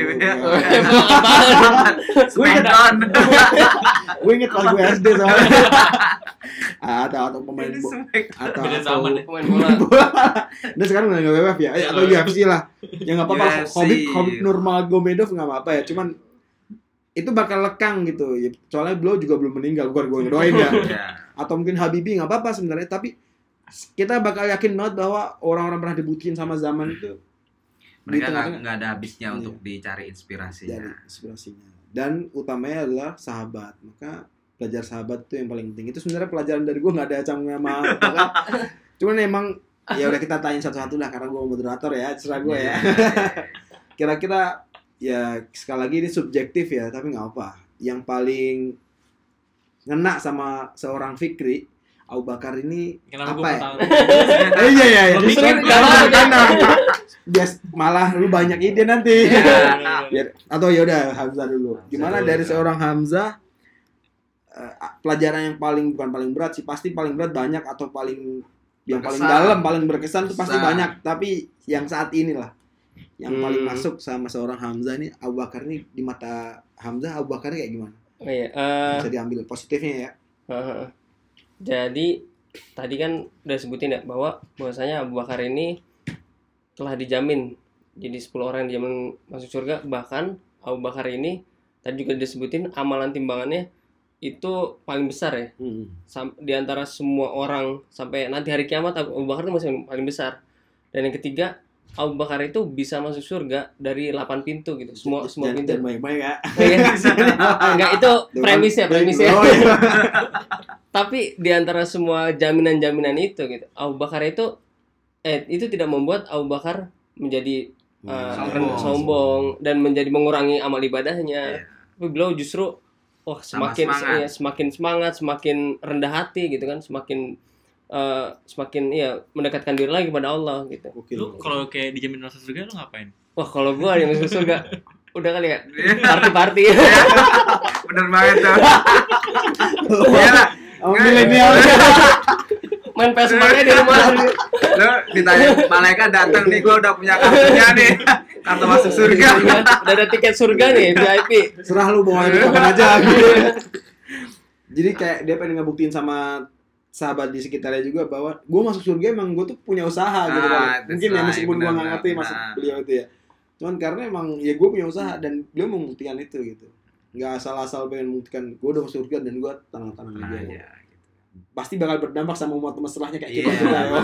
Smackdown. gue inget pas gue SD soalnya atau atau pemain atau Beda zaman ya. pemain bola Dan sekarang udah nggak WWF ya, Eh, atau UFC lah. Ya nggak apa-apa. Hobbit Hobbit Nurmagomedov nggak apa-apa ya. Cuman itu bakal lekang gitu. Ya, soalnya beliau juga belum meninggal. Bukan gue ngedoain ya. Ya. Atau mungkin Habibie nggak apa-apa sebenarnya. Tapi kita bakal yakin banget bahwa orang-orang pernah dibuktiin sama zaman itu Mereka nggak ada habisnya Iya. untuk dicari inspirasinya. dari inspirasinya. Dan utamanya adalah sahabat. Maka belajar sahabat itu yang paling penting. Itu sebenarnya pelajaran dari gue nggak ada camnya sama apa kan. Cuman emang ya udah kita tanya satu-satu lah karena gue moderator ya, terserah gue ya. Iya. kira-kira ya sekali lagi ini subjektif ya tapi nggak apa yang paling ngena sama seorang Fikri Abu Bakar ini Kenapa apa ya? iya iya iya. Justru karena- bias malah lu banyak ide nanti. Iya. Biar atau ya udah Hamzah dulu. Gimana dulu, dari ya. seorang Hamzah eh, pelajaran yang paling bukan paling berat sih pasti paling berat banyak atau paling yang paling dalam paling berkesan tuh pasti Berkesan. banyak tapi yang saat inilah yang paling Hmm. masuk sama seorang Hamzah ini Abu Bakar ini di mata Hamzah Abu Bakar kayak gimana oh iya eh, bisa diambil positifnya ya Heeh. Jadi tadi kan udah sebutin ya bahwa bahwasanya Abu Bakar ini telah dijamin. Jadi 10 orang yang dijamin masuk surga bahkan Abu Bakar ini tadi juga disebutin amalan timbangannya itu paling besar ya. Sam- di antara semua orang sampai nanti hari kiamat Abu Bakar itu masih paling besar. Dan yang ketiga Abu Bakar itu bisa masuk surga dari 8 pintu gitu. Semua semua Jangan- pintu. jangan banyak-banyak ya. Iya. Enggak itu premisnya premisnya. Oh, iya. tapi di antara semua jaminan-jaminan itu gitu Abu Bakar itu eh itu tidak membuat Abu Bakar menjadi eh, Sombong. sombong dan menjadi mengurangi amal ibadahnya Iya. tapi beliau justru wah semakin semangat. iya, semakin semangat semakin rendah hati gitu kan semakin eh, semakin ya mendekatkan diri lagi kepada Allah gitu. Lu kalau kayak dijamin masuk surga lu ngapain? wah kalau gua yang masuk surga udah kali ya party party Bener banget tuh. Iya lah. Oh, milenial. Main PS nya di rumah Lo ditanya malaikat datang nih, gua udah punya kartunya nih. Kartu masuk surga. udah ada tiket surga nih VIP Serah lu bawa itu kapan aja gitu. Jadi kayak dia pengen ngebuktiin sama sahabat di sekitarnya juga bahwa gue masuk surga emang gue tuh punya usaha gitu Ah, kan. Mungkin ya meskipun gue nggak ngerti maksud beliau itu ya. Cuman karena emang ya gue punya usaha dan beliau membuktikan itu gitu. Nggak asal-asal pengen membuktikan gue udah masuk surga dan gue tenang-tenang Nah, aja. iya. Pasti bakal berdampak sama umat setelahnya kayak kita Iya. juga ya.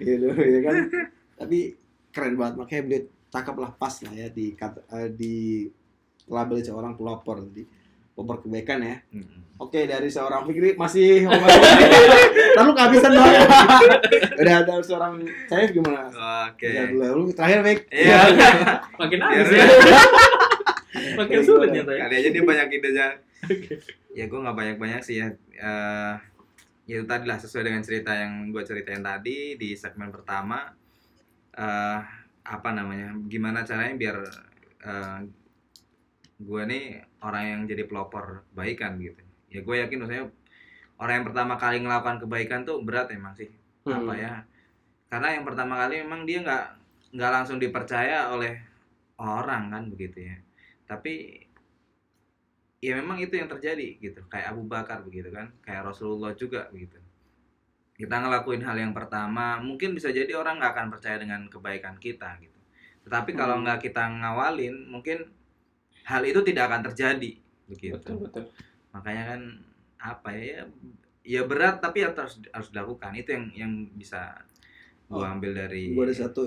gitu ya kan. Tapi keren banget makanya beliau cakep lah pas lah ya di kata, eh, di label seorang pelopor di pelopor kebaikan ya. Oke dari seorang Fikri masih lalu kehabisan banget. Udah ada seorang saya gimana? Oke. Ya, dulu. Lu terakhir Fik. Iya. Makin habis ya. Makin sulit ya Kali aja dia banyak ide aja. Ya gue nggak banyak banyak sih ya. Eh, ya itu tadi lah sesuai dengan cerita yang gue ceritain tadi di segmen pertama. eh apa namanya? Gimana caranya biar eh, gue nih orang yang jadi pelopor kebaikan gitu. Ya gue yakin maksudnya orang yang pertama kali melakukan kebaikan tuh berat emang sih. Apa Hmm. ya? Karena yang pertama kali memang dia nggak nggak langsung dipercaya oleh orang kan begitu ya tapi ya memang itu yang terjadi gitu kayak Abu Bakar begitu kan kayak Rasulullah juga begitu kita ngelakuin hal yang pertama mungkin bisa jadi orang nggak akan percaya dengan kebaikan kita gitu tetapi kalau Hmm. nggak kita ngawalin mungkin hal itu tidak akan terjadi begitu betul betul makanya kan apa ya ya, ya berat tapi harus harus dilakukan itu yang yang bisa gua Oh, ambil dari Gue ada satu.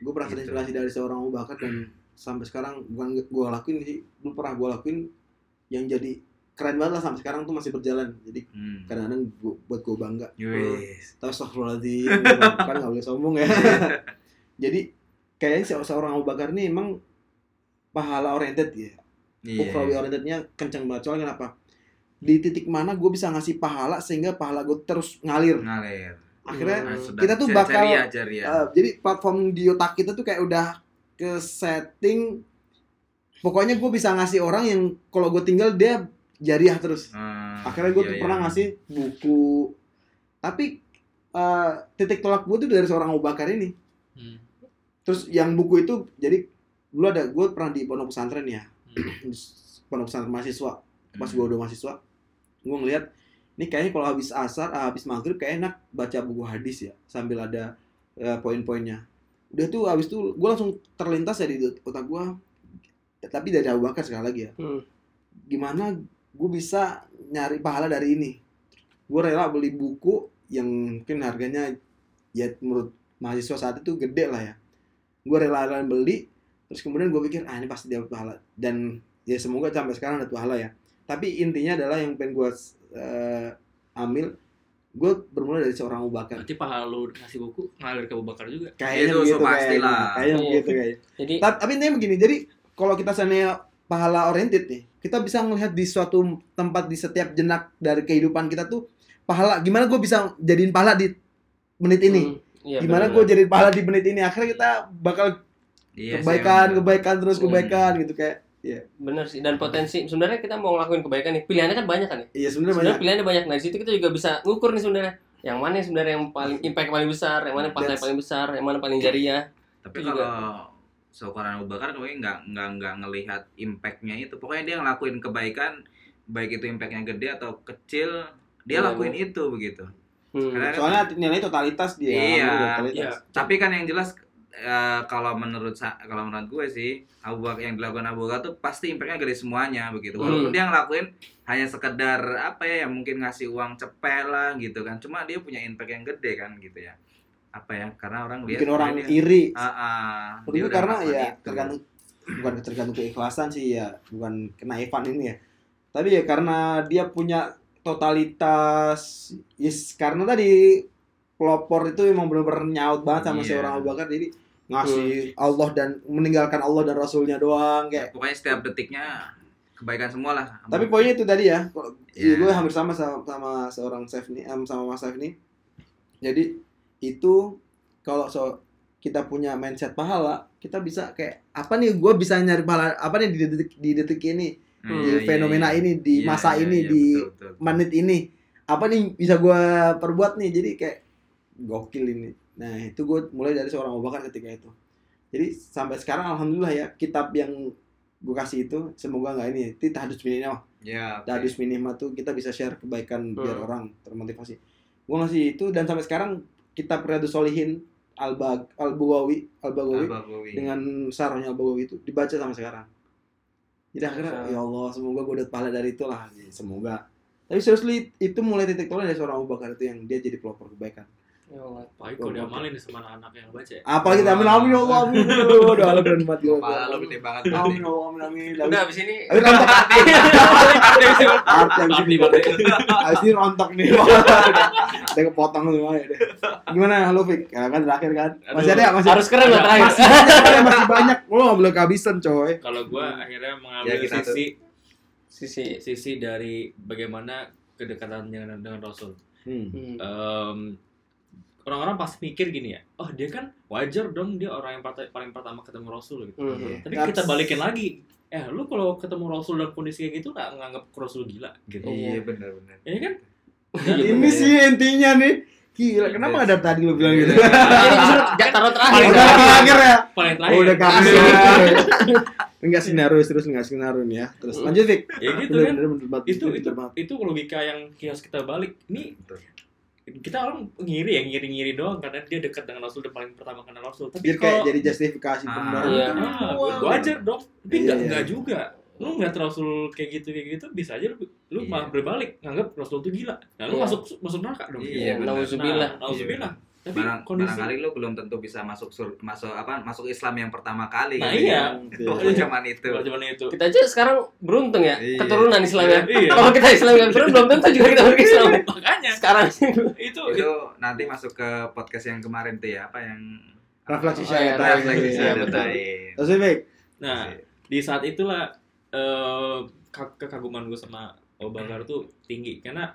Gue pernah Gitu. terinspirasi dari seorang Abu Bakar dan sampai sekarang bukan gue lakuin sih. Dulu pernah gue lakuin yang jadi keren banget lah sampai sekarang tuh masih berjalan jadi Hmm. kadang-kadang gua, buat gue bangga Wis. Tapi astagfirullahaladzim kan nggak boleh sombong ya jadi kayaknya se- seorang Abu Bakar ini emang pahala oriented ya Iya. Ukhrawi orientednya kenceng banget soalnya kenapa di titik mana gue bisa ngasih pahala sehingga pahala gue terus ngalir Ngalir. akhirnya Hmm. Nah, kita tuh bakal jariah, jariah. Uh, jadi platform di otak kita tuh kayak udah ke setting pokoknya gue bisa ngasih orang yang kalau gue tinggal dia jariah terus Hmm, akhirnya gue iya, tuh iya. pernah ngasih buku tapi uh, titik tolak gue tuh dari seorang Abu Bakar ini Hmm. terus yang buku itu jadi dulu ada gue pernah di pondok pesantren ya Hmm. Pondok pesantren mahasiswa pas Hmm. gue udah mahasiswa gue ngeliat ini kayaknya kalau habis asar ah, habis maghrib kayak enak baca buku hadis ya sambil ada eh, poin-poinnya udah tuh habis tuh gue langsung terlintas ya di otak gue tapi dari Abu Bakar sekali lagi ya. Hmm. gimana gue bisa nyari pahala dari ini? Gue rela beli buku yang mungkin harganya ya menurut mahasiswa saat itu gede lah ya. Gue rela rela beli terus kemudian gue pikir ah ini pasti dapat pahala. Dan ya semoga sampai sekarang dapat pahala ya. Tapi intinya adalah yang pengen gue eh, ambil gue bermula dari seorang Abu Bakar. Berarti pahala lu ngasih buku ngalir ke Abu Bakar juga. kayaknya Itu begitu so pasti kayaknya. lah. kayaknya begitu kayaknya. Jadi tapi, tapi intinya begini jadi kalau kita seandainya pahala oriented nih kita bisa melihat di suatu tempat di setiap jenak dari kehidupan kita tuh pahala gimana gue bisa jadiin pahala di menit ini? Hmm, iya, gimana gue jadiin pahala di menit ini? Akhirnya kita bakal Iya, kebaikan kebaikan terus Hmm. kebaikan gitu kayak bener sih dan potensi sebenarnya kita mau ngelakuin kebaikan nih pilihannya kan banyak kan ya iya sebenarnya banyak. pilihannya banyak. Nah di situ kita juga bisa ngukur nih sebenarnya yang mana yang sebenarnya yang paling impact paling besar yang mana yang paling besar yang mana paling jariah. Tapi Itu juga. Seukuran Abu Bakar kayaknya nggak nggak nggak ngelihat impactnya itu. Pokoknya dia ngelakuin kebaikan, baik itu impactnya gede atau kecil, dia Iya, lakuin itu begitu. hmm. Karena soalnya nilai totalitas dia Iya, totalitas. iya. Tapi kan yang jelas eh, kalau menurut kalau menurut gue sih Abu Bakar yang dilakukan Abu Bakar tuh pasti impactnya gede semuanya begitu. Walaupun Hmm. dia ngelakuin hanya sekedar apa ya yang mungkin ngasih uang cepet lah gitu kan. Cuma dia punya impact yang gede kan gitu ya. Apa ya? Karena orang lihat bikin orang dia- iri ah, Menurut dia karena ya itu. tergantung bukan tergantung keikhlasan sih ya bukan kenaifan ini ya tapi ya karena dia punya totalitas yes karena tadi pelopor itu emang benar-benar nyaut banget sama Iya. seorang Abu Bakar jadi ngasih Allah dan meninggalkan Allah dan Rasulnya doang kayak pokoknya setiap detiknya kebaikan semua lah. tapi poinnya itu tadi ya kalau Iya. ya, gue hampir sama sama, sama seorang Chef nih sama Mas Chef nih jadi itu kalau so kita punya mindset pahala kita bisa kayak apa nih gue bisa nyari pahala apa nih di detik di detik ini Nah, di iya, iya, fenomena iya. ini di Iya, masa iya, ini iya, di betul, betul. menit ini apa nih bisa gue perbuat nih jadi kayak gokil ini nah itu gue mulai dari seorang Abu Bakar ketika itu jadi sampai sekarang alhamdulillah ya kitab yang gue kasih itu semoga nggak ini itu tahadus minimah Ya, oke. tahadus minimah tuh kita bisa share kebaikan biar Hmm. orang termotivasi gue ngasih itu dan sampai sekarang kitab Riyadus Solihin al bag al Al-Baghawi. dengan sarahnya al bagawi itu dibaca sama sekarang. Jadi akhirnya ya Allah semoga gue dapat pahala dari itu lah Ya, semoga. Tapi seriously itu mulai titik tolak dari seorang Abu Bakar itu yang dia jadi pelopor kebaikan. Ya Allah. Baik kalau diamalin sama anak-anak yang baca ya. apalagi kita amin amin ya Allah amin. Doa lo berat banget lo amin. gede banget amin ya Allah amin amin. Udah abis ini rontok. Abis berarti abis ini rontok nih udah kepotong semua ya deh gimana halo Fik ya, kan terakhir kan masih ada ya masih harus keren lah terakhir. masih banyak masih banyak lo nggak boleh kehabisan coy kalau gua akhirnya mengambil Ya, sisi Sisi. sisi dari bagaimana kedekatan dengan dengan Rasul. hmm. Hmm. Em, orang-orang pasti mikir gini ya, oh dia kan wajar dong dia orang yang paling pertama ketemu Rasul gitu. Hmm. Tapi That's- kita balikin lagi, eh lu kalau ketemu Rasul dalam kondisi kayak gitu nggak nganggap Rasul gila gitu. Iya benar-benar. Ini kan Iya, ini bener. sih intinya nih gila kenapa ada tadi lo bilang gitu Ini justru ja- taruh terakhir. Paling udah terakhir ya paling terakhir. udah kasih enggak skenario terus enggak skenario nih ya terus lanjut Fik Ya gitu kan. bener, bener banget. Itu itu itu logika yang harus kita balik. Ini kita orang ngiri ya ngiri-ngiri doang karena dia dekat dengan Rasul dan paling pertama kenal Rasul. Tapi jadi kayak kalau jadi justifikasi Ah, pembenaran iya. wajar dong. Tapi Iya, enggak iya. enggak juga. Lu ngeliat Rasul kayak gitu kayak gitu bisa aja lu, lu Iya. malah berbalik nganggap Rasul itu gila. Nah, lu Iya. masuk masuk neraka dong. Iya, benar. Nauzubillah. Nah, nauzubillah. tapi Barang, kondisi barangkali lu belum tentu bisa masuk sur, masuk apa masuk Islam yang pertama kali Nah, iya. ya. Waktu zaman itu. Kalau zaman itu Kita aja sekarang beruntung ya Iya. keturunan Islamnya. Iya. Kalau kita Islam yang turun belum tentu juga kita masuk Islam. makanya Sekarang itu Itu nanti masuk ke podcast yang kemarin tuh ya, apa yang Refleksi iya, saya refleksi Iya, saya betul. datain. Terus baik. nah di saat itulah ke- kekaguman gue sama Abu Bakar tuh tinggi karena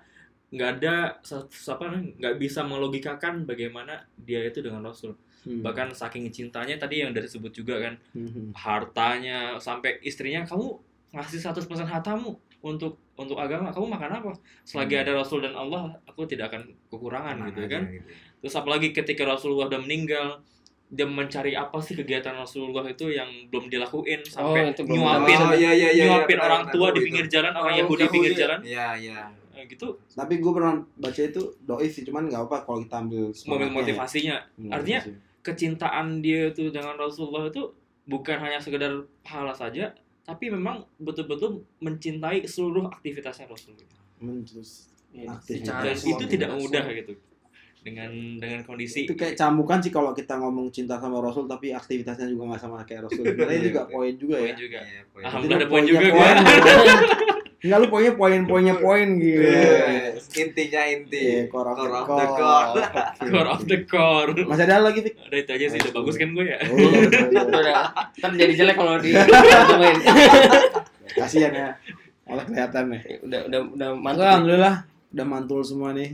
nggak ada sa- apa nggak bisa melogikakan bagaimana dia itu dengan Rasul Hmm. bahkan saking cintanya tadi yang dari sebut juga kan Hmm. hartanya sampai istrinya kamu ngasih 100% hartamu untuk untuk agama kamu makan apa selagi Hmm. ada Rasul dan Allah aku tidak akan kekurangan Tenang gitu aja kan gitu. terus apalagi ketika Rasulullah udah meninggal dia mencari apa sih kegiatan Rasulullah itu yang belum dilakuin sampai itu belum nyuapin Oh, iya, iya, iya, nyuapin iya, orang benar, tua di itu. pinggir jalan orang Oh, Yahudi di pinggir Yahudi. jalan Iya, iya. Eh, gitu Tapi gue pernah baca itu doif sih, cuman nggak apa kalau kita ambil momen semangatnya. motivasinya Hmm, Artinya, sih. kecintaan dia itu dengan Rasulullah itu bukan hanya sekedar pahala saja tapi memang betul-betul mencintai seluruh aktivitasnya Rasul Iya, Aktif. secara dan itu tidak aktivitas. mudah gitu dengan dengan kondisi itu kayak cambukan sih kalau kita ngomong cinta sama Rasul tapi aktivitasnya juga nggak sama kayak Rasul. Sebenarnya Iya, juga poin juga poin ya. juga Iya, poin. Alhamdulillah ada Itu poin poinnya juga poin. gua. Enggak lu poinnya poin-poinnya poin gitu. Iya, Intinya inti. Iya, core of the Core of core. the core. Core of the core Masih ada lagi, Fik? udah itu aja sih udah bagus kan gue ya Oh, iya, iya. Udah, ntar jadi jelek kalau di. Kasihan ya. Malah kelihatan nih. udah udah udah Mantap. mantap. Alhamdulillah udah mantul semua nih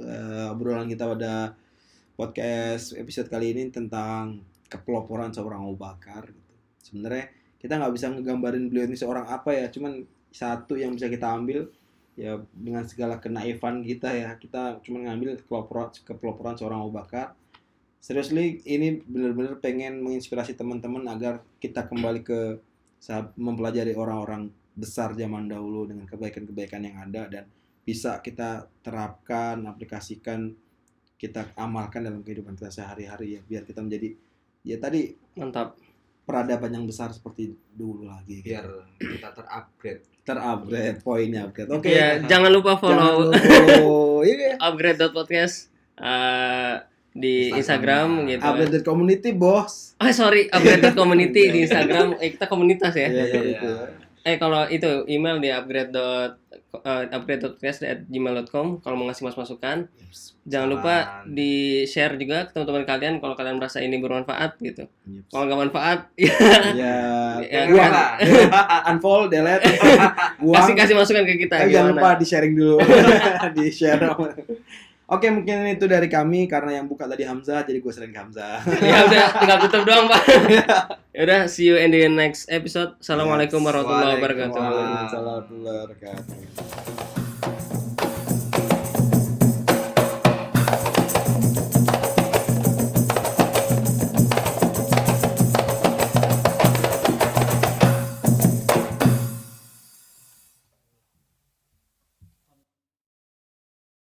eh, obrolan kita pada podcast episode kali ini tentang kepeloporan seorang Abu Bakar. Gitu. Sebenarnya kita nggak bisa ngegambarin beliau ini seorang apa ya, cuman satu yang bisa kita ambil ya dengan segala kenaifan kita ya kita cuma ngambil kepeloporan kepeloporan seorang Abu Bakar. Seriously ini benar-benar pengen menginspirasi teman-teman agar kita kembali ke saat mempelajari orang-orang besar zaman dahulu dengan kebaikan-kebaikan yang ada dan bisa kita terapkan, aplikasikan, kita amalkan dalam kehidupan kita sehari-hari ya biar kita menjadi ya tadi Mantap. peradaban yang besar seperti dulu lagi Biar kita terupgrade. terupgrade poinnya upgrade oke Ya, jangan lupa Jangan follow lupa follow iya upgrade.podcast eh, di Instagram. Instagram gitu. upgrade community bos Oh sorry, upgrade.community di Instagram. Eh, kita komunitas ya. Iya, iya, Iya. Eh kalau itu email di upgrade dot eh, upgrade.podcast@gmail.com kalau mau ngasih mas masukan. Jangan lupa di share juga ke teman-teman kalian kalau kalian merasa ini bermanfaat gitu. Yep. Kalau nggak manfaat, ya ya Ya, buang lah. unfollow delete buang kasih kasih masukan ke kita. Tapi jangan lupa di sharing dulu di share Oke mungkin itu dari kami karena yang buka tadi Hamzah jadi gue sering ke Hamzah. ya udah tinggal tutup doang pak. ya udah see you in the next episode. Assalamualaikum warahmatullahi wabarakatuh. Waalaikumsalam warahmatullahi wabarakatuh.